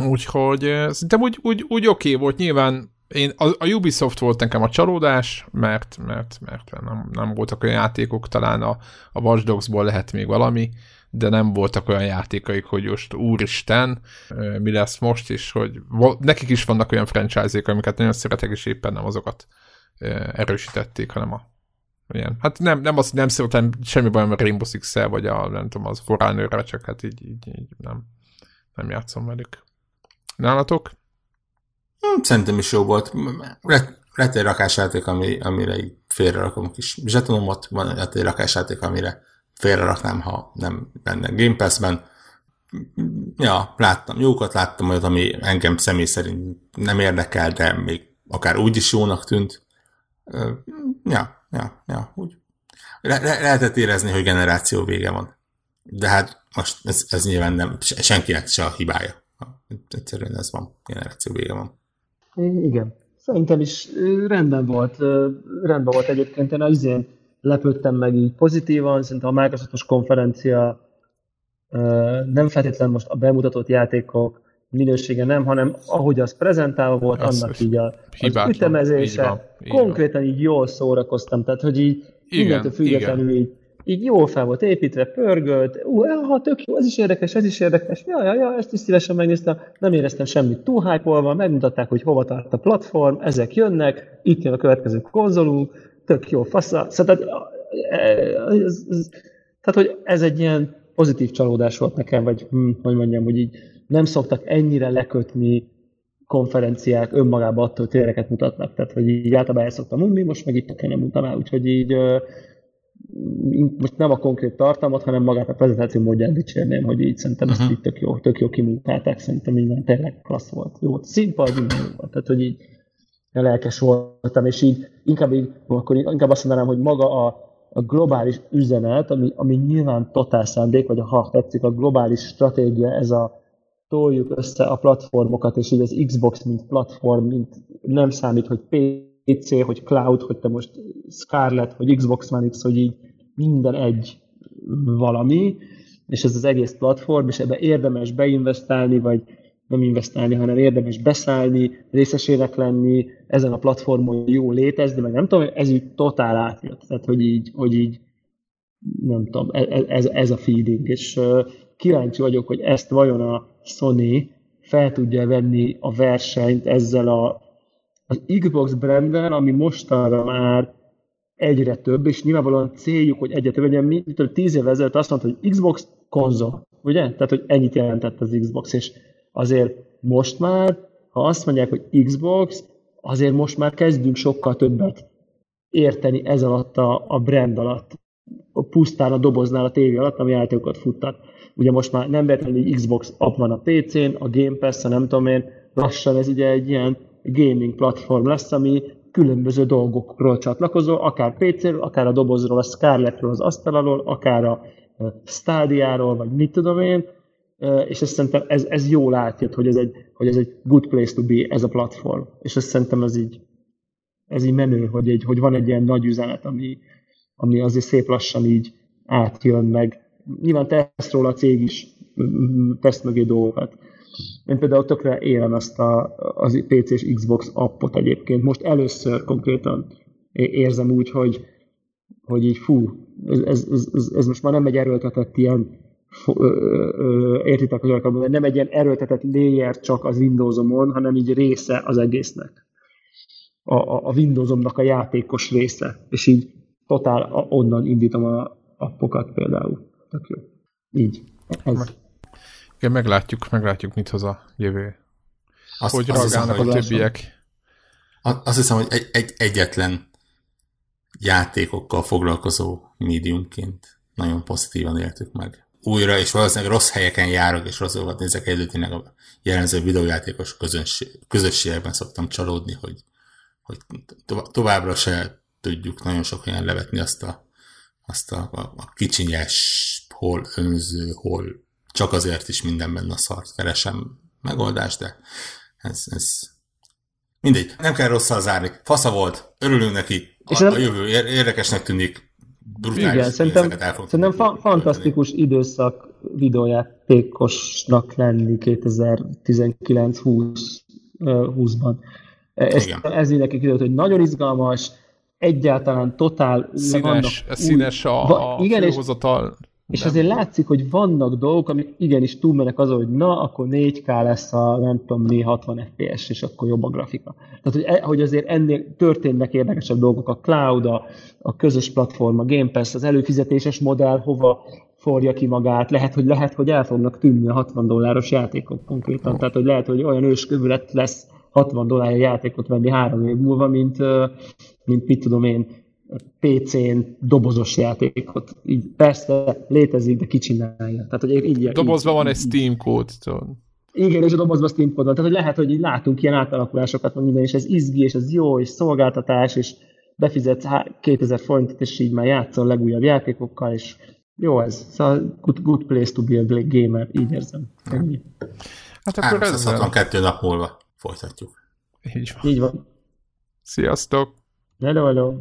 úgyhogy szerintem úgy, úgy, úgy oké okay volt, nyilván én, a, a Ubisoft volt nekem a csalódás, mert, mert, mert nem, nem voltak olyan játékok, talán a, a Watch Dogs-ból lehet még valami, de nem voltak olyan játékaik, hogy most úristen, mi lesz most is, hogy nekik is vannak olyan franchise-ék, amiket nagyon szeretek, és éppen nem azokat erősítették, hanem a ilyen. Hát nem, nem azt nem szeretem semmi bajom a Rainbow six vagy a, nem tudom, az forránőre, csak hát így, így, így nem, nem játszom velük. Nálatok? Hm, szerintem is jó volt. Lett egy rakásjáték, ami, amire így félrerakom a kis zsetonomat, van lett egy rakásjáték, amire félreraknám, ha nem benne Game Pass-ben. Ja, láttam jókat, láttam olyat, ami engem személy szerint nem érdekel, de még akár úgy is jónak tűnt. Ja, ja, ja, úgy. Le- le- lehetett érezni, hogy generáció vége van. De hát most ez, ez nyilván nem senkinek se a hibája. Egyszerűen ez van, generáció vége van. Igen. Szerintem is rendben volt. Rendben volt egyébként. Én az én lepődtem meg így pozitívan. Szerintem a Microsoftos konferencia nem feltétlenül most a bemutatott játékok minősége nem, hanem ahogy az prezentálva volt, az annak így a, az ütemezése. Így van, így konkrétan így jól szórakoztam. Tehát, hogy így igen, mindentől függetlenül igen. így így jól fel volt építve, pörgölt, ú, ha tök jó, ez is érdekes, ez is érdekes, ja, ja, ja, ezt is szívesen megnéztem, nem éreztem semmit túl hype megmutatták, hogy hova tart a platform, ezek jönnek, itt jön a következő konzolunk, tök jó, fasza, szóval, ez, tehát, hogy ez egy ilyen pozitív csalódás volt nekem, vagy hm, hogy mondjam, hogy így nem szoktak ennyire lekötni konferenciák önmagában attól, hogy tényeket mutatnak. Tehát, hogy így általában el szoktam mondani, most meg itt nem mondtam el, úgyhogy így most nem a konkrét tartalmat, hanem magát a prezentáció módját dicsérném, hogy így szerintem uh-huh. ezt így tök jó, tök jó kimunkálták, szerintem minden tényleg klassz volt. Jó színpad, minden jó volt. Tehát, hogy így lelkes voltam, és így inkább, így, akkor inkább azt mondanám, hogy maga a, a globális üzenet, ami, ami nyilván totál szándék, vagy ha tetszik, a globális stratégia, ez a toljuk össze a platformokat, és így az Xbox, mint platform, mint nem számít, hogy PC, hogy cloud, hogy te most Scarlett, vagy Xbox One X, hogy így minden egy valami, és ez az egész platform, és ebbe érdemes beinvestálni, vagy nem investálni, hanem érdemes beszállni, részesének lenni, ezen a platformon jó létezni, meg nem tudom, ez így totál átjött. Tehát, hogy így, hogy így nem tudom, e, e, ez, ez a feeding, és kíváncsi vagyok, hogy ezt vajon a Sony fel tudja venni a versenyt ezzel a, az Xbox brandben, ami mostanra már egyre több, és nyilvánvalóan céljuk, hogy egyre több legyen, mint tíz évvel ezelőtt azt mondta, hogy Xbox konzol, ugye? Tehát, hogy ennyit jelentett az Xbox, és azért most már, ha azt mondják, hogy Xbox, azért most már kezdünk sokkal többet érteni ez alatt a, a brand alatt, a pusztán a doboznál a tévé alatt, ami játékokat futtat. Ugye most már nem véletlenül Xbox app van a PC-n, a Game Pass, a nem tudom én, lassan ez ugye egy ilyen gaming platform lesz, ami különböző dolgokról csatlakozol, akár PC-ről, akár a dobozról, a Scarletről, az asztal alól, akár a stádiáról, vagy mit tudom én, és ezt szerintem ez, ez jól átjött, hogy ez, egy, hogy ez egy good place to be, ez a platform. És ezt szerintem ez így, ez így menő, hogy, egy, hogy van egy ilyen nagy üzenet, ami, ami azért szép lassan így átjön meg. Nyilván tesz róla a cég is, tesz mögé dolgokat. Én például tökre élem ezt a, az PC és Xbox appot egyébként. Most először konkrétan érzem úgy, hogy, hogy így fú, ez, ez, ez, ez most már nem egy erőltetett ilyen értitek, hogy akarok nem egy ilyen erőltetett layer csak az Windowsomon, hanem így része az egésznek. A, a, a Windowsomnak a játékos része. És így totál onnan indítom a appokat például. Tök jó. Így. Ez. Igen, meglátjuk, meglátjuk, mit hoz a jövő. Azt, hogy azt hiszem, a többiek. Azt hiszem, hogy egy, egy, egyetlen játékokkal foglalkozó médiumként nagyon pozitívan éltük meg. Újra, és valószínűleg rossz helyeken járok, és rosszokat nézek együtt, tényleg a jellemző videójátékos közönség, közösségekben szoktam csalódni, hogy, hogy továbbra se tudjuk nagyon sok helyen levetni azt a, azt a, a, a kicsinyes, hol önző, hol csak azért is mindenben a szart keresem megoldást, de ez, ez mindegy. Nem kell rosszal zárni. Fasza volt, örülünk neki, és a, a jövő érdekesnek tűnik, igen, szerintem, szerintem fa- fantasztikus időszak videójátékosnak lenni 2019-20-ban. Ez, ez mindenki kiderült, hogy nagyon izgalmas, egyáltalán totál... Színes, vannak színes a, a igen, főhozatal. És nem. azért látszik, hogy vannak dolgok, amik igenis túlmenek azon, hogy na, akkor 4K lesz a, nem tudom mi, 60 FPS, és akkor jobb a grafika. Tehát, hogy, e, hogy azért ennél történnek érdekesebb dolgok, a cloud, a, a közös platform, a Game Pass, az előfizetéses modell, hova forja ki magát, lehet, hogy lehet, hogy el fognak tűnni a 60 dolláros játékok konkrétan, tehát, hogy lehet, hogy olyan őskövület lesz 60 dollárja játékot venni három év múlva, mint, mint mit tudom én, PC-n dobozos játékot. Így persze létezik, de kicsinálja. Tehát, hogy így, Dobozban így, van egy Steam kód. Igen, és a dobozban Steam kód van. Tehát, hogy lehet, hogy így látunk ilyen átalakulásokat, meg minden, és ez izgi, és ez jó, és szolgáltatás, és befizetsz 2000 forintot, és így már játszol legújabb játékokkal, és jó ez. Szóval good, good place to be a gamer, így érzem. Ennyi. Hát akkor 362 nap múlva folytatjuk. Így van. Így van. Sziasztok! Hello, hello.